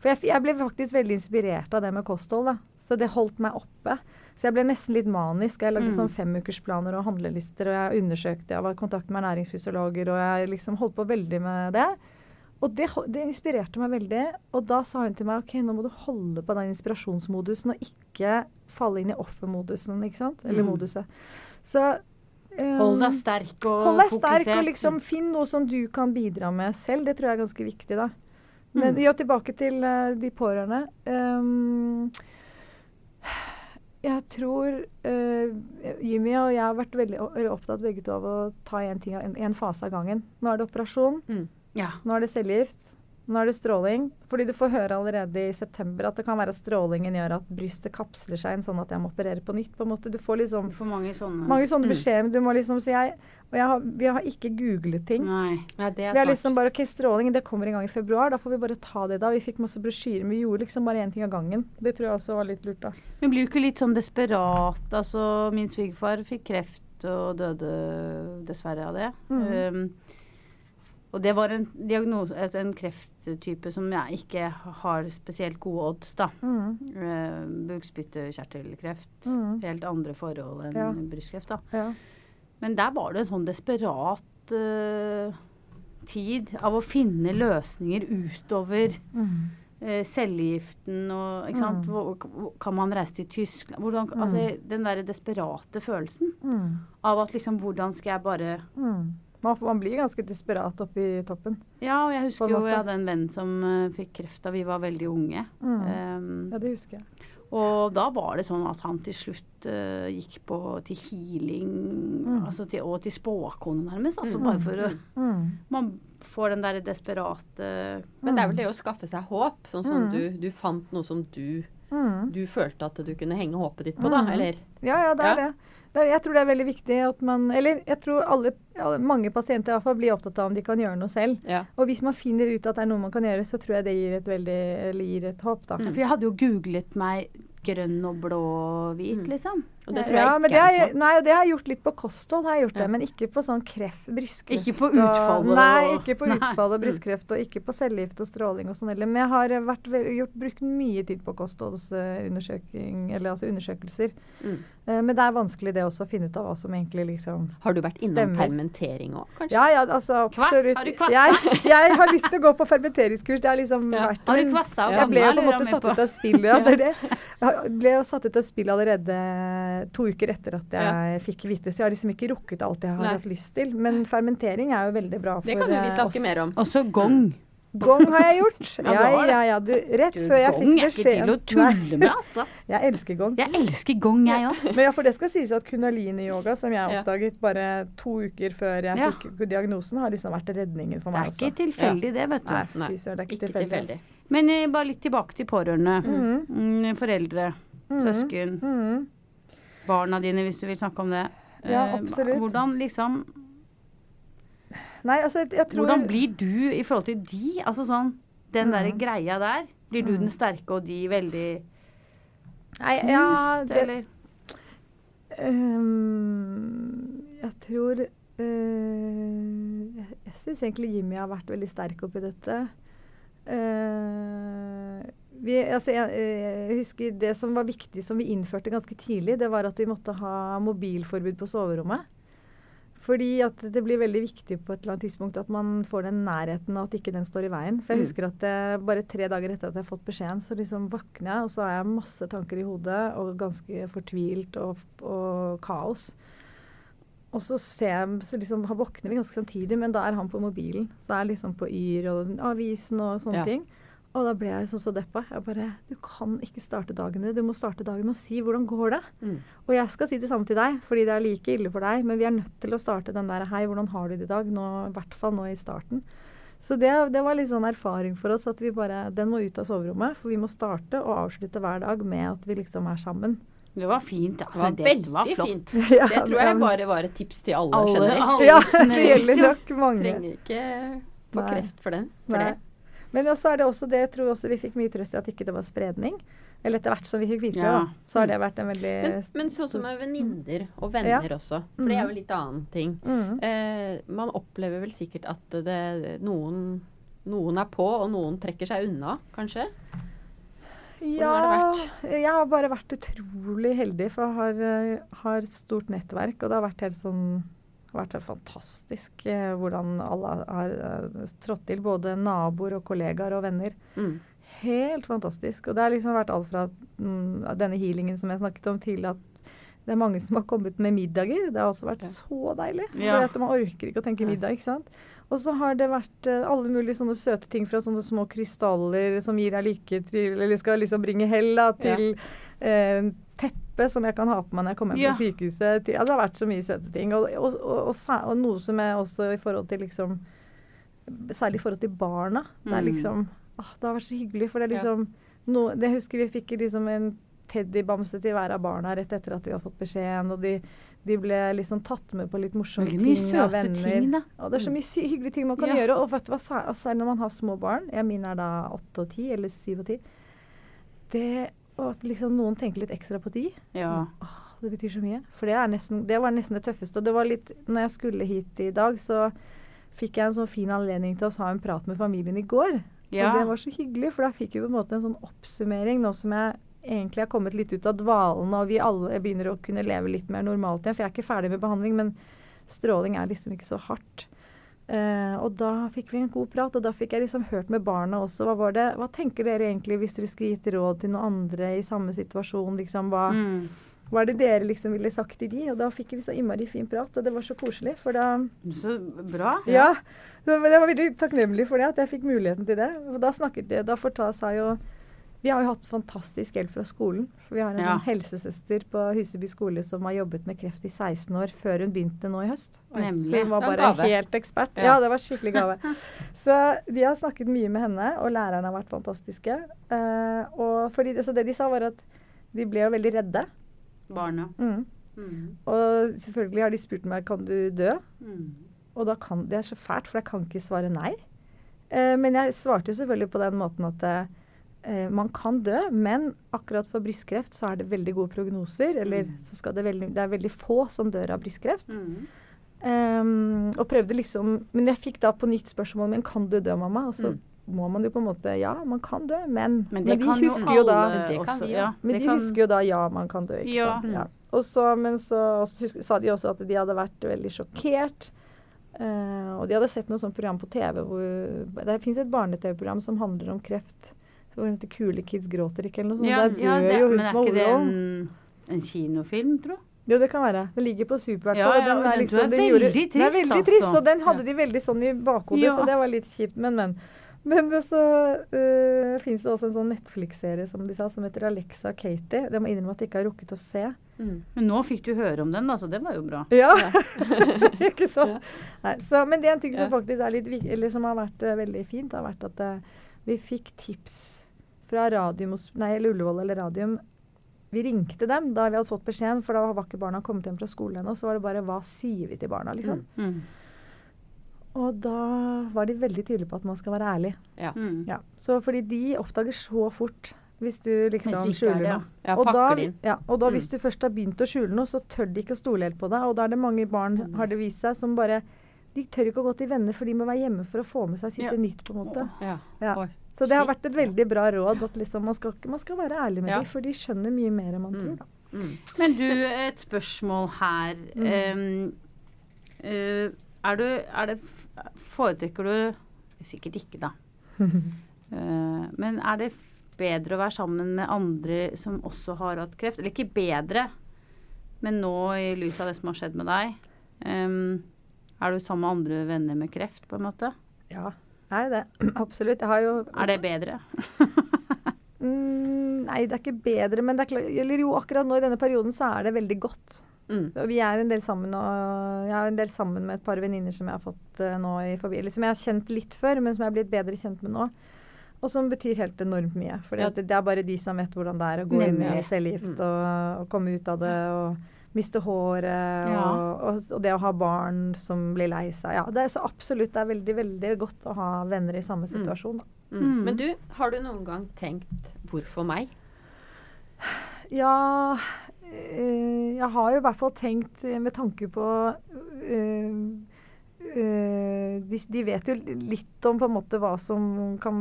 For jeg, jeg ble faktisk veldig inspirert av det med kosthold, da. Så det holdt meg oppe. Så jeg ble nesten litt manisk. Jeg lagde Mm. sånn femukersplaner og handlelister, og jeg undersøkte, jeg var i kontakt med ernæringsfysiologer, og jeg liksom holdt på veldig med det. Og det, det inspirerte meg veldig. Og da sa hun til meg ok, nå må du holde på den inspirasjonsmodusen, og ikke falle inn i offermodusen, ikke sant? Eller Mm. moduset. Så um, Hold deg sterk og Hold deg sterk og liksom finn noe som du kan bidra med selv. Det tror jeg er ganske viktig, da. Men Mm. ja, tilbake til uh, de pårørende. Um, jeg tror uh, Jimmy og jeg har vært veldig opptatt begge to av å ta en fase av gangen. Nå er det operasjon, Ja. nå er det cellegift, nå er det stråling. Fordi du får høre allerede i september at det kan være at strålingen gjør at brystet kapsler seg inn, sånn at jeg må operere på nytt. på en måte. Du får liksom For mange sånne mange sånne Mm. beskjeder. Du må liksom si jeg, Og jeg har, vi har ikke googlet ting. Nei. ja, det er Vi har liksom bare OK, stråling, det kommer en gang i februar. Da får vi bare ta det da. Vi fikk masse brosjyrer, vi gjorde liksom bare én ting av gangen. Det tror jeg også var litt lurt, da. Men blir du ikke litt sånn desperat? Altså, min svigerfar fikk kreft og døde dessverre av det. Mm. Um, og det var en, diagnose, altså en krefttype som jeg ikke har spesielt gode odds, da. Mm. Uh, Bukspyttkjertelkreft. Mm. Helt andre forhold enn Ja. brystkreft, da. Ja. Men der var det en sånn desperat uh, tid av å finne løsninger utover Mm. uh, cellegiften og ikke sant? Mm. Hvor, kan man reise til Tyskland? Hvordan, Mm. altså, den der desperate følelsen Mm. av at liksom Hvordan skal jeg bare Mm. Man, man blir ganske desperat oppe i toppen. Ja, og jeg husker jo jeg hadde en venn som uh, fikk kreft da vi var veldig unge. Mm. Um, Ja, det husker jeg. og da var det sånn at han til slutt uh, gikk på til healing Mm. altså til, og til spåkone nærmest. Altså Mm. bare for å Mm. Man får den der desperate Men det er vel det å skaffe seg håp, sånn som Mm. du, du fant noe som du, Mm. du følte at du kunne henge håpet ditt på, da, Mm. eller? Ja, ja, det er Ja. det. Jeg tror det er veldig viktig at man Eller jeg tror alle, alle mange pasienter i hvert fall blir opptatt av om de kan gjøre noe selv. Ja. Og hvis man finner ut at det er noe man kan gjøre, så tror jeg det gir et veldig Eller gir et håp, da. Mm. For jeg hadde jo googlet meg grønn og blå og hvit, Mm. liksom. Og det tror jeg ja, ikke men det er har, smart. Nei, og det har jeg gjort litt på kosthold, har jeg gjort Ja. det, men ikke på sånn kreft, brystkreft Ikke på utfall og- Nei, ikke på Nei. utfall og Mm. brystkreft, og ikke på cellegift og stråling og sånn heller. Men jeg har vært, gjort, brukt mye tid på kostholdsundersøking, eller altså undersøkelser. Mm. Eh, Men det er vanskelig det også å finne ut av hva som egentlig liksom Har du vært innom Stemmer. permentering òg, kanskje? Ja, ja, altså Kvass? absolutt. Har du kvassa? Jeg, jeg har lyst til å gå på fermenteringskurs. Det har liksom Ja. vært Har du kvassa og Jeg ble jo gamma, på en lurer måte jeg satt ut på. av spill. Ja, det det. Jeg ble jo satt ut av spill allerede to uker etter at jeg fikk vite, så jeg har liksom ikke rukket alt jeg har Nei. hatt lyst til. Men fermentering er jo veldig bra for oss. Det kan jo vi eh, snakke mer om. Også gong. Gong har jeg gjort. Ja, Ja, ja. Du, rett Du, før jeg gong er ikke til å tulle med, altså. Jeg elsker gong. Jeg elsker gong, jeg òg. Men ja, for det skal sies at kundalini-yoga, som jeg oppdaget bare to uker før jeg Ja. fikk diagnosen, har liksom vært redningen for meg. Det er ikke tilfeldig, det, vet du. Nei, Nei, fy søren, det er ikke, Ikke tilfeldig. tilfeldig. Men eh, bare litt tilbake til pårørende. Mm. Mm, foreldre, mm. søsken, Mhm. barna dine, hvis du vil snakke om det. Ja, Eh, absolutt. Hvordan liksom Nei, altså, jeg, tror Hvordan blir du i forhold til de? Altså sånn Den mm. der greia der. Blir du den sterke og de veldig Nei, ja, knust, det, eller? Um, jeg tror uh, Jeg, jeg syns egentlig Jimmy har vært veldig sterk oppi dette. Uh, vi, altså, jeg, jeg husker Det som var viktig, som vi innførte ganske tidlig, det var at vi måtte ha mobilforbud på soverommet. Fordi at det blir veldig viktig på et eller annet tidspunkt at man får den nærheten, og at ikke den står i veien. For jeg Mm. husker at jeg, bare tre dager etter at jeg har fått beskjeden, så liksom våkner jeg, og så har jeg masse tanker i hodet, og ganske fortvilt og, og kaos. Og så ser jeg, så liksom, våkner vi ganske samtidig, men da er han på mobilen. Så er liksom på Yr og avisen og sånne Ja. ting. Og da ble jeg sånn så deppa. Jeg bare Du kan ikke starte dagen din. Du må starte dagen med å si 'hvordan går det'? Mm. Og jeg skal si det samme til deg, fordi det er like ille for deg. Men vi er nødt til å starte den der 'hei, hvordan har du det i dag?' Nå, I hvert fall nå i starten. Så det, det var litt sånn erfaring for oss at vi bare Den må ut av soverommet. For vi må starte og avslutte hver dag med at vi liksom er sammen. Det var fint. Det Altså, var det var veldig flott. fint. Ja, Det tror jeg bare var et tips til alle, Alle- generelt. alle- Ja, det gjelder nok mange. Trenger ikke få kreft for det. For Nei. det. Men også er det også det, jeg tror også vi fikk mye trøst i at ikke det var spredning. Eller etter hvert som vi fikk vite Ja. da, så har det vært en veldig Men, men sånn som med venninner og venner Ja. også. For det er jo jo litt annen ting. mm. Eh, man opplever vel sikkert at det, noen, noen er på, og noen trekker seg unna, kanskje? Ja, jeg har bare vært utrolig heldig, for jeg har, eh, har et stort nettverk. Og det har vært helt sånn det har vært fantastisk eh, hvordan alle har eh, trådt til. Både naboer og kollegaer og venner. Mm. Helt fantastisk. Og det har liksom vært alt fra mm, denne healingen som jeg snakket om, til at det er mange som har kommet med middager. Det har også vært Ja. så deilig. Ja. For at man orker ikke å tenke middag, ikke sant. Og så har det vært eh, alle mulige sånne søte ting fra sånne små krystaller som gir deg lykke til Eller skal liksom bringe hell da, til eh, teppe som jeg kan ha på meg når jeg kommer hjem Ja. fra sykehuset. Til, altså, det har vært så mye søte ting. Og, og, og, og, noe som er også i forhold til liksom Særlig i forhold til barna. Det er Mm. liksom åh, Det har vært så hyggelig, for det er Ja. liksom no, Det husker vi fikk liksom en teddybamse til hver av barna rett etter at vi hadde fått beskjeden. Og de, de ble liksom tatt med på litt morsomme ting av venner. ting. Og det er så mye hyggelige ting man kan Ja. gjøre. Og vet du hva, særlig når man har små barn. Ja, mine er da åtte og ti, eller syv og ti. Det og at liksom noen tenker litt ekstra på de, Ja. åh, det betyr så mye. For det, nesten, det var nesten det tøffeste. Og det var litt Når jeg skulle hit i dag, så fikk jeg en sånn fin anledning til å ha en prat med familien i går. Ja. Og det var så hyggelig, for da fikk vi på en måte en sånn oppsummering nå som jeg egentlig har kommet litt ut av dvalen, og vi alle begynner å kunne leve litt mer normalt igjen. For jeg er ikke ferdig med behandling, men stråling er liksom ikke så hardt. Eh, og da fikk vi en god prat, og da fikk jeg liksom hørt med barna også. Hva var det, hva tenker dere egentlig hvis dere skulle gitt råd til noen andre i samme situasjon? Liksom, hva, Mm. hva er det dere liksom ville sagt til de? Og da fikk vi så innmari fin prat, og det var så koselig. For da Så bra. Ja. Så, men jeg var veldig takknemlig for det, at jeg fikk muligheten til det. Og da snakket de, da fortalte seg jo Vi har jo hatt fantastisk hjelp fra skolen. Vi har en Ja. sånn helsesøster på Huseby skole som har jobbet med kreft i 16 år, før hun begynte nå i høst. Nemlig. Så hun var bare helt ekspert. Ja. Ja. det var skikkelig gave. Så vi har snakket mye med henne, og lærerne har vært fantastiske. Eh, og fordi, så det de sa, var at de ble jo veldig redde. Barna. Mm. Mm. Og selvfølgelig har de spurt meg kan du dø. Mm. Og da kan, det er så fælt, for jeg kan ikke svare nei. Eh, men jeg svarte jo selvfølgelig på den måten at eh, man kan dø, men akkurat for brystkreft så er det veldig gode prognoser. Eller Mm. så skal det, veldig, det er veldig få som dør av brystkreft. Mm. Um, og prøvde liksom Men jeg fikk da på nytt spørsmål Men kan du dø, mamma? Og så Mm. må man jo på en måte Ja, man kan dø, men, Men men vi husker jo da også. vi, ja. men de kan- husker jo da ja, man kan dø. Ikke Ja. sant? Ja. Og så, men så husk, sa de også at de hadde vært veldig sjokkert. Uh, og de hadde sett noe sånt program på TV hvor Det fins et barne-TV-program som handler om kreft. Så det heter 'Kule kids gråter ikke' eller noe sånt. Ja, Der dør ja, det, jo hun men er har ikke det en, en kinofilm, tro? Jo, det kan være. Den ligger på Super. Ja, ja, den, den liksom, er den er veldig trist, altså. og den hadde de veldig sånn i bakhodet, Ja. så det var litt kjipt. Men, men. Men så uh, fins det også en sånn Netflix-serie som de sa, som heter Alexa og Katie. Det må jeg innrømme at jeg ikke har rukket å se. Mm. Men nå fikk du høre om den, da, så det var jo bra. Ja, ikke sant? Nei, så, men det er en ting som faktisk er litt eller som har vært uh, veldig fint, har vært at uh, vi fikk tips fra Radium, nei, eller Ullevål eller Radium. Vi ringte dem da vi hadde fått beskjeden, for da var ikke barna kommet hjem fra skolen ennå. Så var det bare hva sier vi til barna, liksom. Mm. Og da var de veldig tydelige på at man skal være ærlig. Ja. Mm. Ja. Så fordi de oppdager så fort hvis du liksom Hvis er skjuler noe. Ja, og da, ja, og da Mm. hvis du først har begynt å skjule noe, så tør de ikke å stole helt på deg. Og da er det mange barn, Mm. har det vist seg, som bare De tør ikke å gå til venner, for de må være hjemme for å få med seg sitt Ja. nytt, på en måte. Ja. Så det har vært et veldig bra råd at liksom man, skal, man skal være ærlig med Ja. dem, for de skjønner mye mer enn man Mm. tror. da. Mm. Men du, et spørsmål her. Mm. Um, er du er det, Foretrekker du Sikkert ikke, da. uh, men er det bedre å være sammen med andre som også har hatt kreft? Eller ikke bedre, men nå i lys av det som har skjedd med deg. Um, er du sammen med andre venner med kreft, på en måte? ja, er det? Absolutt. Jo Er det bedre? Mm, nei, det er ikke bedre, men det klart Eller jo, akkurat nå i denne perioden så er det veldig godt. Mm. Vi er en del sammen, og jeg er en del sammen med et par venninner som jeg har fått eh, nå i forbi, eller som jeg har kjent litt før, men som jeg er blitt bedre kjent med nå. Og som betyr helt enormt mye. For Ja. det, er bare de som vet hvordan det er å gå inn i Nemlig. cellegift Mm. og, og komme ut av det og miste håret Ja. og, og, det å ha barn som blir lei seg. Ja, det er så absolutt det er veldig, veldig godt å ha venner i samme Mm. situasjon. Mm. Mm. Men du, har du noen gang tenkt 'hvorfor meg'? Ja øh, Jeg har jo i hvert fall tenkt eh, med tanke på øh, eh, de, de vet jo litt om på en måte hva som kan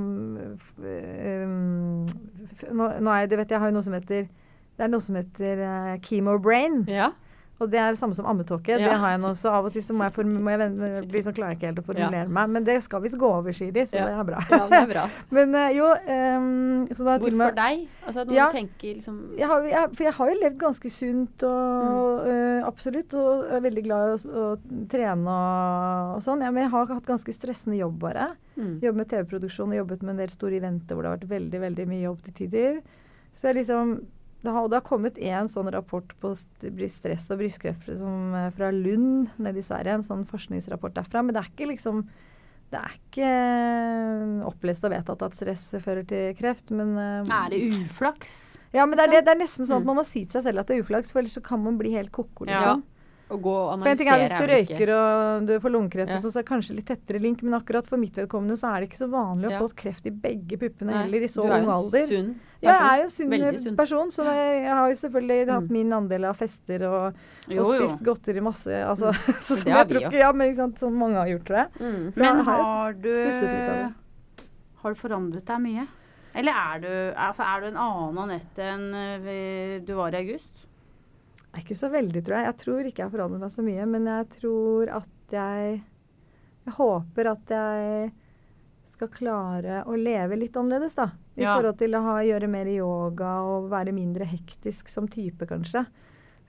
nå, nå er, du vet jeg, jeg har jo noe som heter Det er noe som heter chemo chemobrain. Ja. Og det er det samme som ammetåke. Det har jeg nå, også. av og til så må jeg, form må jeg vende, bli sånn, klarer jeg ikke helt å formulere Ja. meg. Men det skal visst gå over, sier de, så Ja. det er bra. Ja, det er bra. Men uh, jo um, så da Hvorfor med- deg? Altså når Ja. du tenker liksom jeg har, jeg, for jeg har jo levd ganske sunt og eh, absolutt, og er veldig glad i å, å trene og, og sånn. Ja, men jeg har hatt ganske stressende jobb bare. mm. Jobbet med TV-produksjon og jobbet med en del store eventer hvor det har vært veldig veldig mye jobb til tider. Så jeg liksom, det har, det har kommet en sånn rapport på stress og brystkreft som, eh, fra Lund nede i Sverige. En sånn forskningsrapport derfra. Men det er ikke liksom det er ikke eh, opplest og vedtatt at stress fører til kreft, men eh, Er det uflaks? Ja, men det er, det, er nesten sånn at Mm. man må si til seg selv at det er uflaks, for ellers så kan man bli helt ko-ko, Ja. Å gå og For en ting er hvis du er røyker og du får lungekreft, Ja. så er det kanskje litt tettere link, men akkurat for mitt vedkommende så er det ikke så vanlig å Ja. få kreft i begge puppene Nei, heller i så du er ung jo en alder. Sunn Ja, jeg er jo en sunn Veldig sunn. person, så jeg, jeg har jo selvfølgelig hatt Mm. min andel av fester og, Jo, og jo. spist godteri masse. Altså, Mm. så, som det har jeg tror ja, men ikke sant, som mange har gjort, tror jeg. Mm. Men har har du. Har du forandret deg mye? Eller er du, altså er du en annen Anette enn eh, du var i august? Nei, Ikke så veldig, tror jeg. Jeg tror ikke jeg har forandret meg så mye, men jeg tror at jeg Jeg håper at jeg skal klare å leve litt annerledes, da. I Ja. forhold til å ha, gjøre mer yoga og være mindre hektisk som type, kanskje.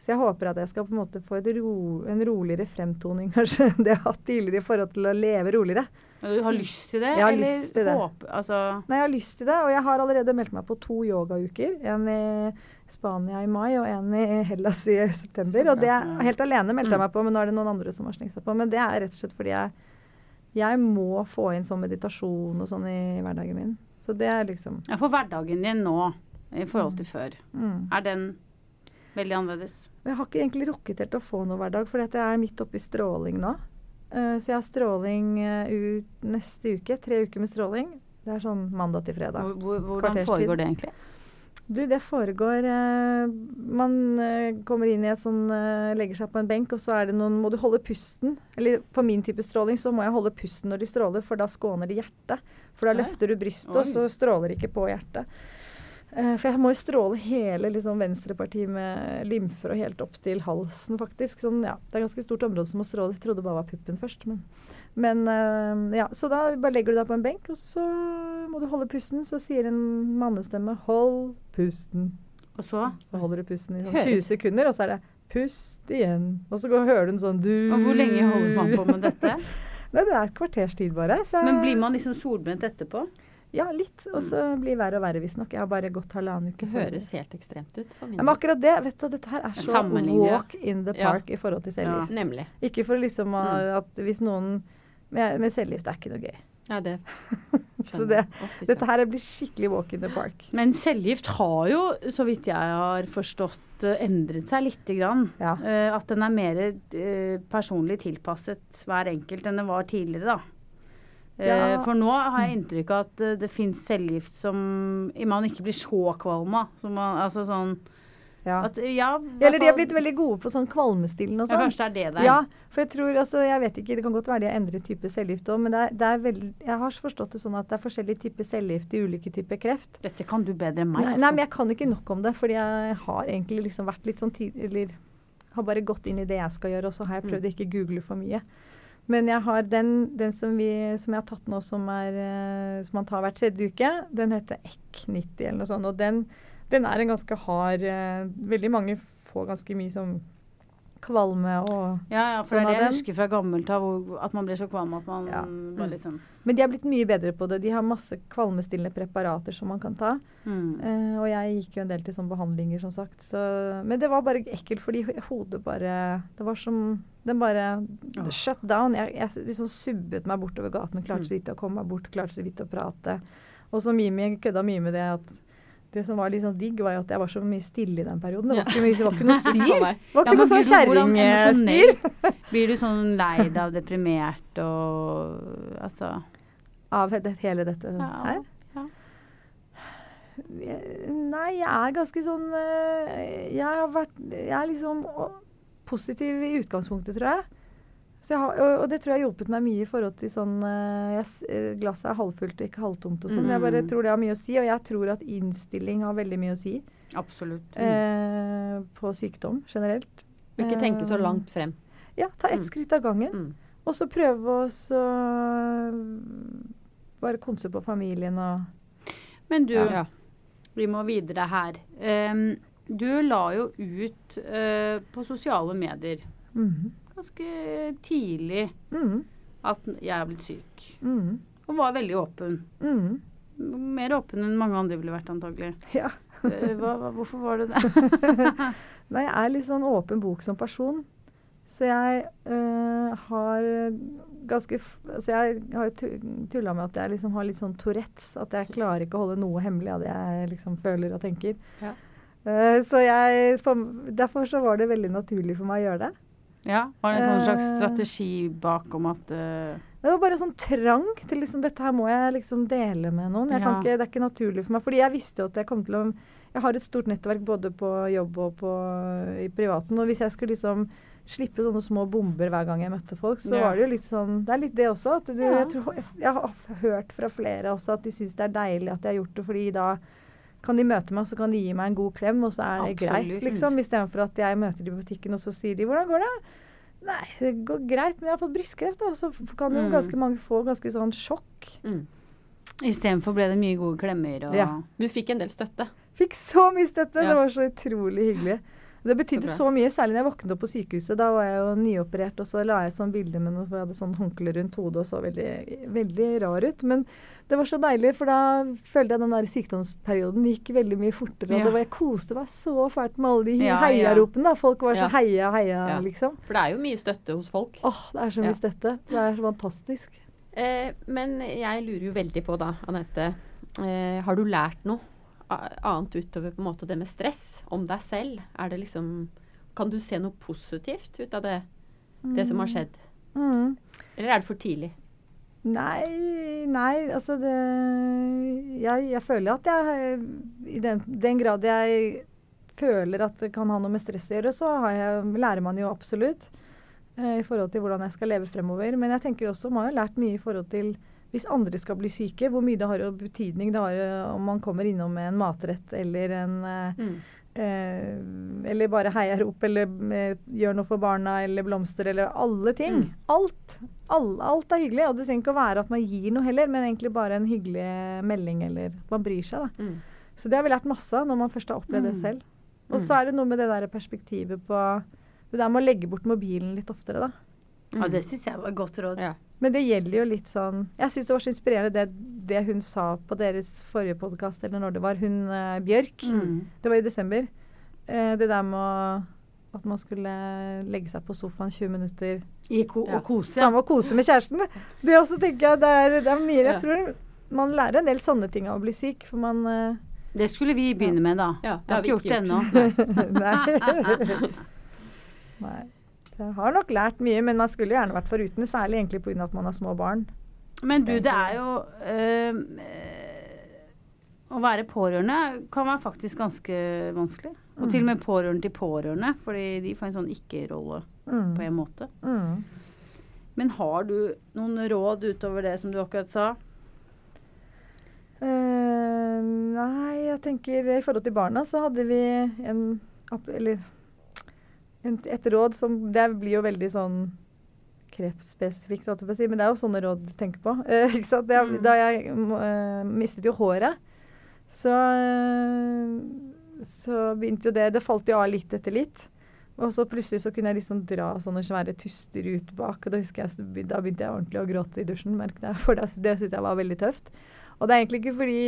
Så jeg håper at jeg skal på en måte få ro, en roligere fremtoning kanskje enn det jeg har hatt tidligere i forhold til å leve roligere. Du har lyst til det? Jeg har eller lyst til det. Håp, altså, Nei, jeg har lyst til det, og jeg har allerede meldt meg på to yogauker. En i Spania i mai og en i Hellas i september. Og det er helt alene meldte jeg meg på, men nå er det noen andre som har slengt seg på. Men det er rett og slett fordi jeg, jeg må få inn sånn meditasjon og sånn i hverdagen min. Så det er liksom ja, for hverdagen din nå i forhold til før, mm. er den veldig annerledes? Jeg har ikke egentlig rukket helt å få noe hverdag, for jeg er midt oppi stråling nå. Eh, så jeg har stråling eh, ut neste uke. Tre uker med stråling. Det er sånn mandag til fredag. Hvor, hvor, hvordan foregår det egentlig? Du, det foregår eh, Man eh, kommer inn i et sånn eh, Legger seg på en benk, og så er det noen Må du holde pusten. Eller på min type stråling så må jeg holde pusten når de stråler, for da skåner de hjertet. For da løfter du brystet, og så stråler det ikke på hjertet. Eh, for jeg må jo stråle hele liksom, venstrepartiet med lymfer og helt opp til halsen, faktisk. Sånn, ja, det er ganske stort område som må stråle. Jeg trodde bare var puppen først. Men, men eh, ja, så da bare legger du deg på en benk, og så må du holde pusten. Så sier en mannestemme 'hold pusten'. Og så? Så holder du pusten i sånn 20 sekunder, og så er det 'pust igjen'. Og så går, hører du en sånn du Og hvor lenge holder man på med dette? Nei, det er et kvarters tid bare. Så, Men blir man liksom solbrent etterpå? Ja, litt. Og så blir det verre og verre, visstnok. Jeg har bare gått halvannen uke. Det høres helt ekstremt ut for min ja, men akkurat det, vet du, dette her er så walk in the Ja. park i forhold til cellegift. Nemlig. Ikke for liksom Mm. at hvis noen med, med cellegift er ikke noe gøy. Ja, det så det, dette her blir skikkelig walk in the park. Men cellegift har jo, så vidt jeg har forstått, endret seg lite grann. Ja. Uh, at den er mer uh, personlig tilpasset hver enkelt enn den var tidligere, da. Uh, Ja. For nå har jeg inntrykk av at det fins cellegift som man ikke blir så kvalm av. Altså sånn Ja. at, ja, Eller de har blitt veldig gode på sånn kvalmestillende og ja, sånn. Kanskje det er det der. Ja, for jeg tror, altså, jeg vet ikke, det kan godt være de har endret type cellegift òg, men det er, det er veldig, jeg har forstått det sånn at det er forskjellige typer cellegift i ulike typer kreft. Dette kan du bedre enn meg. Nei, altså. nei, men jeg kan ikke nok om det, fordi jeg har egentlig liksom vært litt sånn tidlig har bare gått inn i det jeg skal gjøre, og så har jeg prøvd å ikke google for mye. Men jeg har den, den som, vi, som jeg har tatt nå, som, er, eh, som man tar hver tredje uke, den heter EK90 eller noe sånt. Og den, den er en ganske hard eh, Veldig mange får ganske mye sånn kvalme og Ja, ja, for det Sånn er det jeg husker fra gammelt av, at man blir så kvalm at man Ja. bare Mm. liksom Men de har blitt mye bedre på det. De har masse kvalmestillende preparater som man kan ta. mm. Eh, og jeg gikk jo en del til sånne behandlinger, som sagt. Så, men det var bare ekkelt, fordi hodet bare Det var som Den bare oh. shut down. Jeg, jeg liksom subbet meg bortover gaten. Klarte Mm. så vidt å komme meg bort, klarte så vidt å prate. Og så Mimi kødda mye med det at det som var litt sånn digg, var jo at jeg var så mye stille i den perioden. Det var ikke, mye, det var ikke noe styr. Det var ikke ja, noe sånn blir du- kjerringstyr. Blir du sånn lei deg og deprimert og altså Av det, hele dette ja, her. ja. Nei, jeg er ganske sånn eh, Jeg har vært Jeg er liksom positiv i utgangspunktet, tror jeg. Så jeg har, og, og det tror jeg har hjulpet meg mye i forhold til sånn eh, jeg, eh, Glasset er halvfullt og ikke halvtomt og sånn. Jeg bare Mm. tror det har mye å si, og jeg tror at innstilling har veldig mye å si Absolutt. eh, på sykdom generelt. Og ikke tenke så Eh, langt frem. Ja, ta ett Mm. skritt av gangen. Mm. Og så prøve å så bare konse på familien og Men du, Ja. vi må videre her. Um, du la jo ut uh, på sosiale medier Mhm. Ganske tidlig mm. at jeg er blitt syk. Mm. Og var veldig åpen. Mm. Mer åpen enn mange andre ville vært antagelig. Ja. Eh, hva, hvorfor var det det? Nei, jeg er litt sånn åpen bok som person. Så jeg øh, har ganske Altså jeg har tulla med at jeg liksom har litt sånn Tourettes. At jeg klarer ikke å holde noe hemmelig av det jeg liksom føler og tenker. Ja. Uh, så jeg for, Derfor så var det veldig naturlig for meg å gjøre det. Ja, Var det en sånn slags Eh. strategi bakom at uh... Det var bare sånn trang til liksom Dette her må jeg liksom dele med noen. Jeg kan Ja. ikke, det er ikke naturlig for meg. Fordi jeg visste jo at jeg kom til å Jeg har et stort nettverk både på jobb og på, i privaten. Og hvis jeg skulle liksom slippe sånne små bomber hver gang jeg møtte folk, så Ja. var det jo litt sånn Det er litt det også. Du, Ja. jeg, tror, jeg har hørt fra flere også at de syns det er deilig at jeg har gjort det, fordi da kan de møte meg, så kan de gi meg en god klem, og så er det Absolutt. greit, liksom. Istedenfor at jeg møter dem i butikken, og så sier de 'hvordan går det'? Nei, det går greit, men jeg har fått brystkreft, da. Så kan jo Mm. ganske mange få ganske sånn sjokk. Mm. Istedenfor ble det mye gode klemmer og Ja. Du fikk en del støtte. Fikk så mye støtte. Ja. Det var så utrolig hyggelig. Det betydde Så så, mye, særlig når jeg våknet opp på sykehuset. Da var jeg jo nyoperert, og så la jeg et sånt bilde med noe, hvor jeg hadde sånn håndkle rundt hodet og så veldig, veldig rar ut. Men det var så deilig, for da følte jeg den der sykdomsperioden gikk veldig mye fortere. Ja. Og det var, jeg koste meg så fælt med alle de Ja, heiaropene. Folk var så Ja. heia, heia, Ja. liksom. For det er jo mye støtte hos folk. Åh, det er så mye støtte. Det er så fantastisk. Eh, men jeg lurer jo veldig på da, Anette. Eh, har du lært noe annet utover på en måte det med stress om deg selv? Er det liksom Kan du se noe positivt ut av det, det som har skjedd? Mm. Eller er det for tidlig? Nei, nei, altså det Jeg, jeg føler at jeg I den, den grad jeg føler at det kan ha noe med stress å gjøre, så har jeg, lærer man jo absolutt eh, i forhold til hvordan jeg skal leve fremover. Men jeg tenker også man har jo lært mye i forhold til hvis andre skal bli syke, hvor mye det har jo betydning det har eh, om man kommer innom med en matrett eller en eh, Mm. Eh, eller bare heiarop, eller eh, gjør noe for barna, eller blomster, eller alle ting. Mm. Alt. All, alt er hyggelig, og det trenger ikke å være at man gir noe heller, men egentlig bare en hyggelig melding, eller man bryr seg. Da. Mm. Så det har vi lært masse av når man først har opplevd Mm. det selv. Og Mm. så er det noe med det der perspektivet på Det der med å legge bort mobilen litt oftere, da. Ja, det syns jeg var et godt råd. Ja. Men det gjelder jo litt sånn Jeg syns det var så inspirerende det, det hun sa på deres forrige podkast, eller når det var, hun eh, Bjørk. Mm. Det var i desember. Eh, det der med å, at man skulle legge seg på sofaen 20 minutter I ko Ja. og kose. Samme å kose med kjæresten. Det også tenker jeg det er, det er mye Ja. Jeg tror man lærer en del sånne ting av å bli syk, for man eh, Det skulle vi begynne med, da. Ja, det har ikke gjort det ennå. Nei. Nei. Jeg har nok lært mye, men man skulle gjerne vært foruten, særlig egentlig pga. at man har små barn. Men du, det er jo øh, Å være pårørende kan være faktisk ganske vanskelig. Og til og med pårørende til pårørende, fordi de får en sånn ikke-rolle Mm. på en måte. Mm. Men har du noen råd utover det som du akkurat sa? Uh, nei, jeg tenker i forhold til barna så hadde vi en Eller et råd som Det blir jo veldig sånn kreftspesifikt, si, men det er jo sånne råd du tenker på. Eh? Jeg, Mm. Da jeg eh, mistet jo håret, så, så begynte jo det Det falt jo av litt etter litt. Og så plutselig så kunne jeg liksom dra sånne svære tuster ut bak. Og da husker jeg, da begynte jeg ordentlig å gråte i dusjen, merket jeg. For det, det syntes jeg var veldig tøft. Og det er egentlig ikke fordi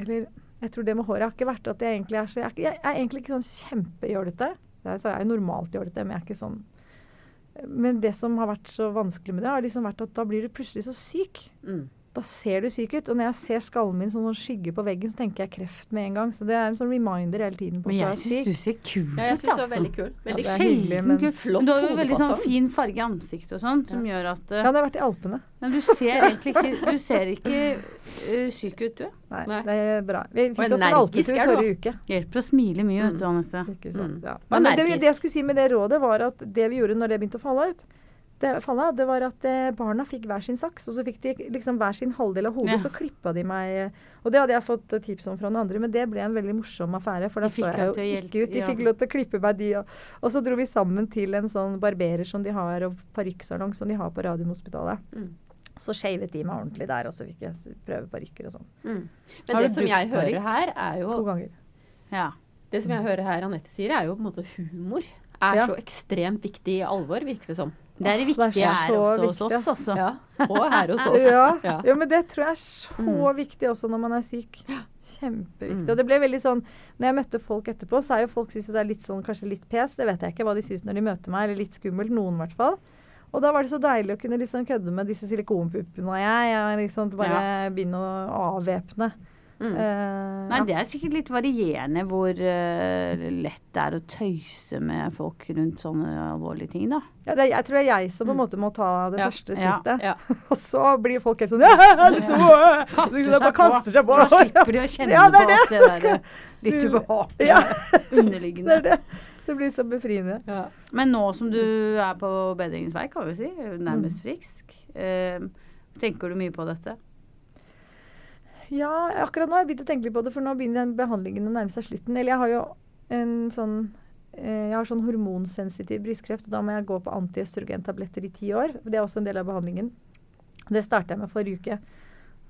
Eller jeg tror det med håret har ikke vært at jeg egentlig er så Jeg er, jeg er egentlig ikke sånn kjempejålete. Jeg er normalt jålete, men jeg er ikke sånn Men det som har vært så vanskelig med det, har liksom vært at da blir du plutselig så syk. Mm. Da ser du syk ut. Og når jeg ser skallen min som sånn skygge på veggen, så tenker jeg kreft med en gang. Så det er en sånn reminder hele tiden på Men jeg du syns du ser kul ut. Ja, jeg syns det er veldig kul. Veldig Ja, er Sjelden men- kul. Flott Men du har jo veldig sånn fin farge i ansiktet og sånn, som gjør at uh, Ja, det har vært i Alpene. Men du ser egentlig ikke Du ser ikke uh, syk ut, du. Nei, Nei. det er bra. Vi fikk oss en alpetur du, forrige uke. Hjelper å smile mye, vet du, Mm. Anette. Ikke sant? Mm. Ja. Men, Men det, det jeg skulle si med det rådet, var at det vi gjorde når det begynte å falle ut, det, fallet, det var at eh, barna fikk hver sin saks, og så fikk de liksom hver sin halvdel av hodet. Ja. Så klippa de meg eh, Og det hadde jeg fått eh, tips om fra noen andre, men det ble en veldig morsom affære. For da så jeg jo ikke ut. De fikk lov til å klippe meg, de òg. Og så dro vi sammen til en sånn barberer som de har, og parykksalong som de har på Radiumhospitalet. Mm. Så shavet de meg ordentlig der, og så fikk jeg prøve parykker og sånn. Mm. Har Men det som jeg hører hører her, er jo To ganger. Ja. Det som jeg hører her Anette sier, er jo på en måte humor. Er Ja. så ekstremt viktig i alvor, virker det som. Det er det viktige det er viktige her også også hos oss, også. altså. Ja. Og her hos oss. Ja, Ja. ja, men det tror jeg er så Mm. viktig også når man er syk. Kjempeviktig. Mm. Og det ble veldig sånn Når jeg møtte folk etterpå, så er jo folk synes det er litt sånn kanskje litt pes. Det vet jeg ikke hva de syns når de møter meg, eller litt skummelt. Noen i hvert fall. Og da var det så deilig å kunne liksom kødde med disse silikonpuppene og jeg. jeg liksom bare begynne å avvæpne. Mm. Eh, Nei, ja. det er sikkert litt varierende hvor uh, lett det er å tøyse med folk rundt sånne alvorlige ting, da. Ja, er, jeg tror det er jeg som på en Mm. måte må ta det Ja, første skrittet. ja. og så blir folk helt sånn liksom, ja, Kaster liksom, seg kaster seg på. Da slipper de å kjenne Ja, det på alt det der eh, litt ubehagelige underliggende. Det er det. Det blir så befriende. Ja. Men nå som du er på bedringens vei, kan vi si, nærmest Mm. frisk, uh, tenker du mye på dette? Ja, akkurat nå har jeg begynt å tenke litt på det, for nå begynner den behandlingen å nærme seg slutten. Eller jeg har jo en sånn eh, jeg har sånn hormonsensitiv brystkreft, og da må jeg gå på antiøstrogentabletter i ti år. Det er også en del av behandlingen. Det starta jeg med forrige uke.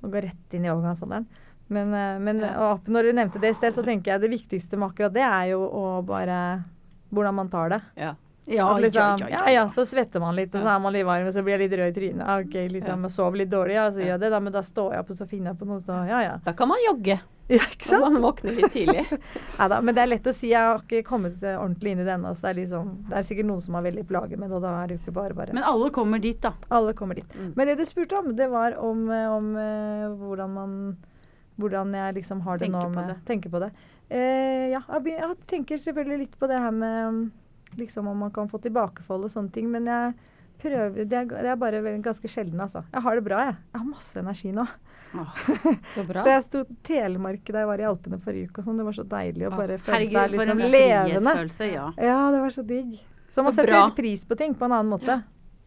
Og går rett inn i overgangsalderen. Men, eh, men når du nevnte det i sted, så tenker jeg det viktigste med akkurat det er jo å bare Hvordan man tar det. Ja. Ja, liksom, ja, ja, så svetter man litt, og så er man litt varm, og så blir jeg litt rød i trynet. Ah, Ok, liksom, og sover litt dårlig, ja, så gjør jeg det, da, men da står jeg opp, og så finner jeg på noe, så ja, ja. Da kan man jogge. Ja, ikke sant? sant? man våkner litt tidlig. da, men det er lett å si. Jeg har ikke kommet ordentlig inn i det ennå. Så det er, liksom, det er sikkert noen som har veldig plager med det, og da er det jo ikke bare bare. Men alle kommer dit, da. Alle kommer dit. Mm. Men det du spurte om, det var om, eh, om eh, hvordan man Hvordan jeg liksom har det Tenker nå på med det. Tenker på det. Eh, ja, jeg, jeg tenker selvfølgelig litt på det her med liksom om man kan få tilbakefall og sånne ting. Men jeg prøver Det er, det er bare ganske sjelden, altså. Jeg har det bra, jeg. Jeg har masse energi nå. Åh, Så bra. Så jeg sto i Telemark da jeg var i Alpene forrige uke og sånn. Det var så deilig å bare føle Herregud, seg liksom levende. Følelse, ja. Ja, det var så digg. Så man Så setter bra. pris på ting på en annen måte.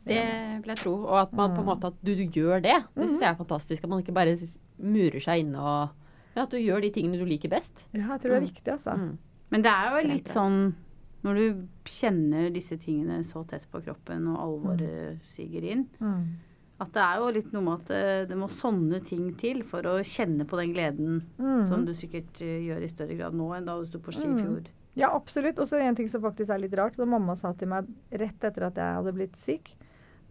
Det vil jeg tro. Og at man på en Mm. måte at du, du gjør det. Det syns Mhm. jeg er fantastisk. At man ikke bare murer seg inne og Men at du gjør de tingene du liker best. Ja, jeg tror det er Mm. viktig, altså. Mm. Men det er jo litt sånn når du kjenner disse tingene så tett på kroppen og alvoret siger inn, Mm. at det er jo litt noe med at det, det må sånne ting til for å kjenne på den gleden Mm. som du sikkert eh, gjør i større grad nå enn da du sto på ski i Mm. fjor. Ja, absolutt. Og så en ting som faktisk er litt rart. Da mamma sa til meg rett etter at jeg hadde blitt syk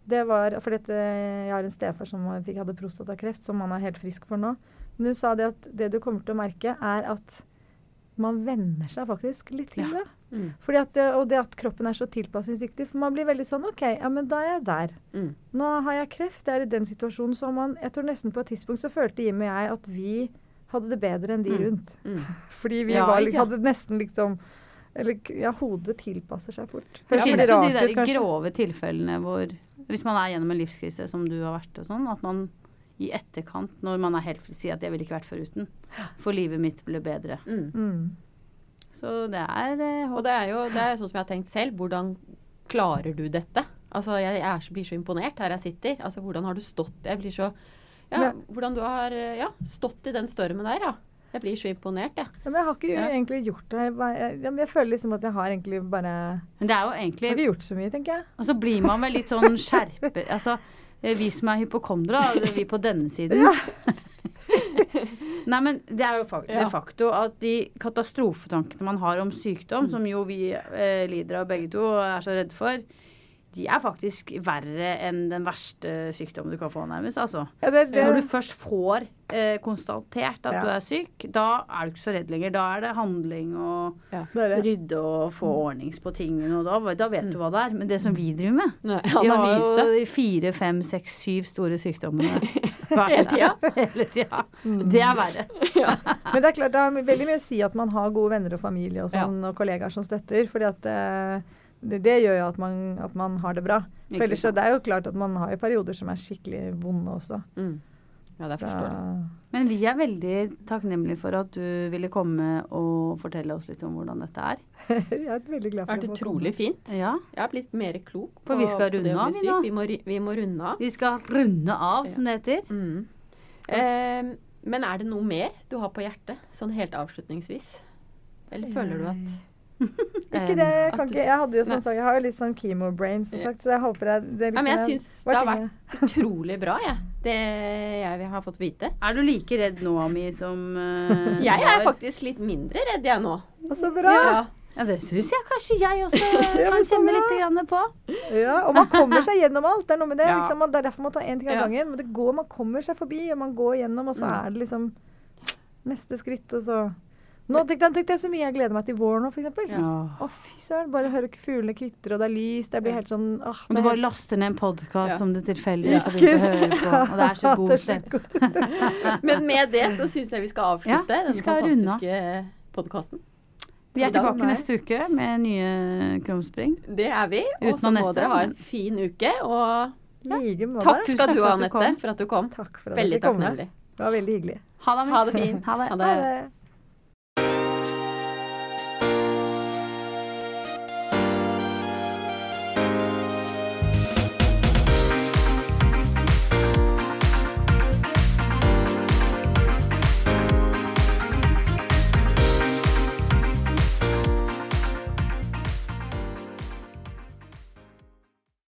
det var, for dette, Jeg har en stefar som fikk, hadde prostatakreft, som han er helt frisk for nå. Men hun sa det at det du kommer til å merke, er at man venner seg faktisk litt til Ja. Det. Mm. Fordi at det. Og det at kroppen er så tilpasningsdyktig. For man blir veldig sånn OK, ja, men da er jeg der. Mm. Nå har jeg kreft, jeg er i den situasjonen. Så man, jeg tror nesten på et tidspunkt så følte Jim og jeg at vi hadde det bedre enn de Mm. rundt. Mm. Fordi vi Ja, var, ja. hadde nesten liksom Eller ja, hodet tilpasser seg fort. Det Høres finnes jo de der ut, grove tilfellene hvor hvis man er gjennom en livskrise som du har vært og sånn, at man i etterkant, når man er helt sier at jeg ville ikke vært foruten. For livet mitt ble bedre. Mm. Mm. Så det er eh, Og det er jo det er sånn som jeg har tenkt selv. Hvordan klarer du dette? Altså, jeg, er, så- blir så imponert her jeg sitter. Altså, hvordan har du stått Jeg blir så Ja, Ja. hvordan du har eh, ja, stått i den stormen der, ja. Jeg blir så imponert, jeg. Ja, men jeg har ikke Ja. egentlig gjort det. Jeg, jeg, ja, jeg føler liksom at jeg har egentlig bare Men det er jo egentlig har ikke gjort så mye, tenker jeg. Og så blir man vel litt sånn skjerpet Altså, eh, vi som er hypokondere, er vi på denne siden Nei, men det er jo Ja. de facto at de katastrofetankene man har om sykdom, som jo vi eh, lider av begge to og er så redde for, de er faktisk verre enn den verste sykdommen du kan få, nærmest. altså. Ja, det, det, Når du først får eh, konstatert at Ja. du er syk, da er du ikke så redd lenger. Da er det handling og er det. rydde og få ordnings på tingene, da, da vet du hva det er. Men det som vi driver med Nei, vi har jo de fire, fem, seks, syv store sykdommene Hele dag. tida? Hele tida. Mm. Det er verre. Ja. Men det er klart, det har veldig mye å si at man har gode venner og familie og, sånn, og kollegaer som støtter. fordi at eh, det, det gjør jo at man, at man har det bra. Ikke For ellers så det er jo klart at man har jo perioder som er skikkelig vonde også. Mm. Ja, det forstår jeg. Men vi er veldig takknemlige for at du ville komme og fortelle oss litt om hvordan dette er. Jeg er veldig glad for vært å få utrolig fint. Ja. Jeg har blitt mer klok For vi skal runde av, vi nå. Vi må, vi må runde av. Vi skal runde av, som det heter. Mm. Eh, men er det noe mer du har på hjertet, sånn helt avslutningsvis? Eller føler du at Ikke det. Jeg, kan du- ikke, jeg, hadde jo, som sagt, jeg har jo litt sånn chemo-brain, som sagt, så jeg håper jeg det Ja, men jeg liksom syns det har ting vært utrolig bra, jeg. Det jeg har fått vite. Er du like redd nå, Ami, som uh, Jeg er faktisk litt mindre redd, jeg nå. Så bra! Ja. Ja, det syns jeg kanskje jeg også kan men så kjenne litt grann på. Ja, og man kommer seg gjennom alt. Det er noe med det. Ja. Liksom, man, det er derfor man tar én ting av Ja. gangen. Men det går, man kommer seg forbi, og man går gjennom, og så Mm. er det liksom neste skritt, og så Nå tenkte jeg, tenkte jeg så mye jeg gleder meg til vår nå, f.eks. Ja. Å, fy søren. Bare høre fuglene kvitre, og det er lyst. Jeg blir helt sånn åh, du bare helt- laste ned en podkast Ja. som du tilfeldigvis har begynt å høre på. Og det er så god stemning. Men med det så syns jeg vi skal avslutte Ja, vi skal runde fantastiske podkasten. Vi er tilbake neste uke med nye Krumspring. Det er vi. Og så må dere ha en fin uke. Og Like takk skal du ha, Anette, for at du kom. Takk for at Veldig takknemlig. Det var veldig hyggelig. Ha det. Ha det fint. Ha det. Ha det.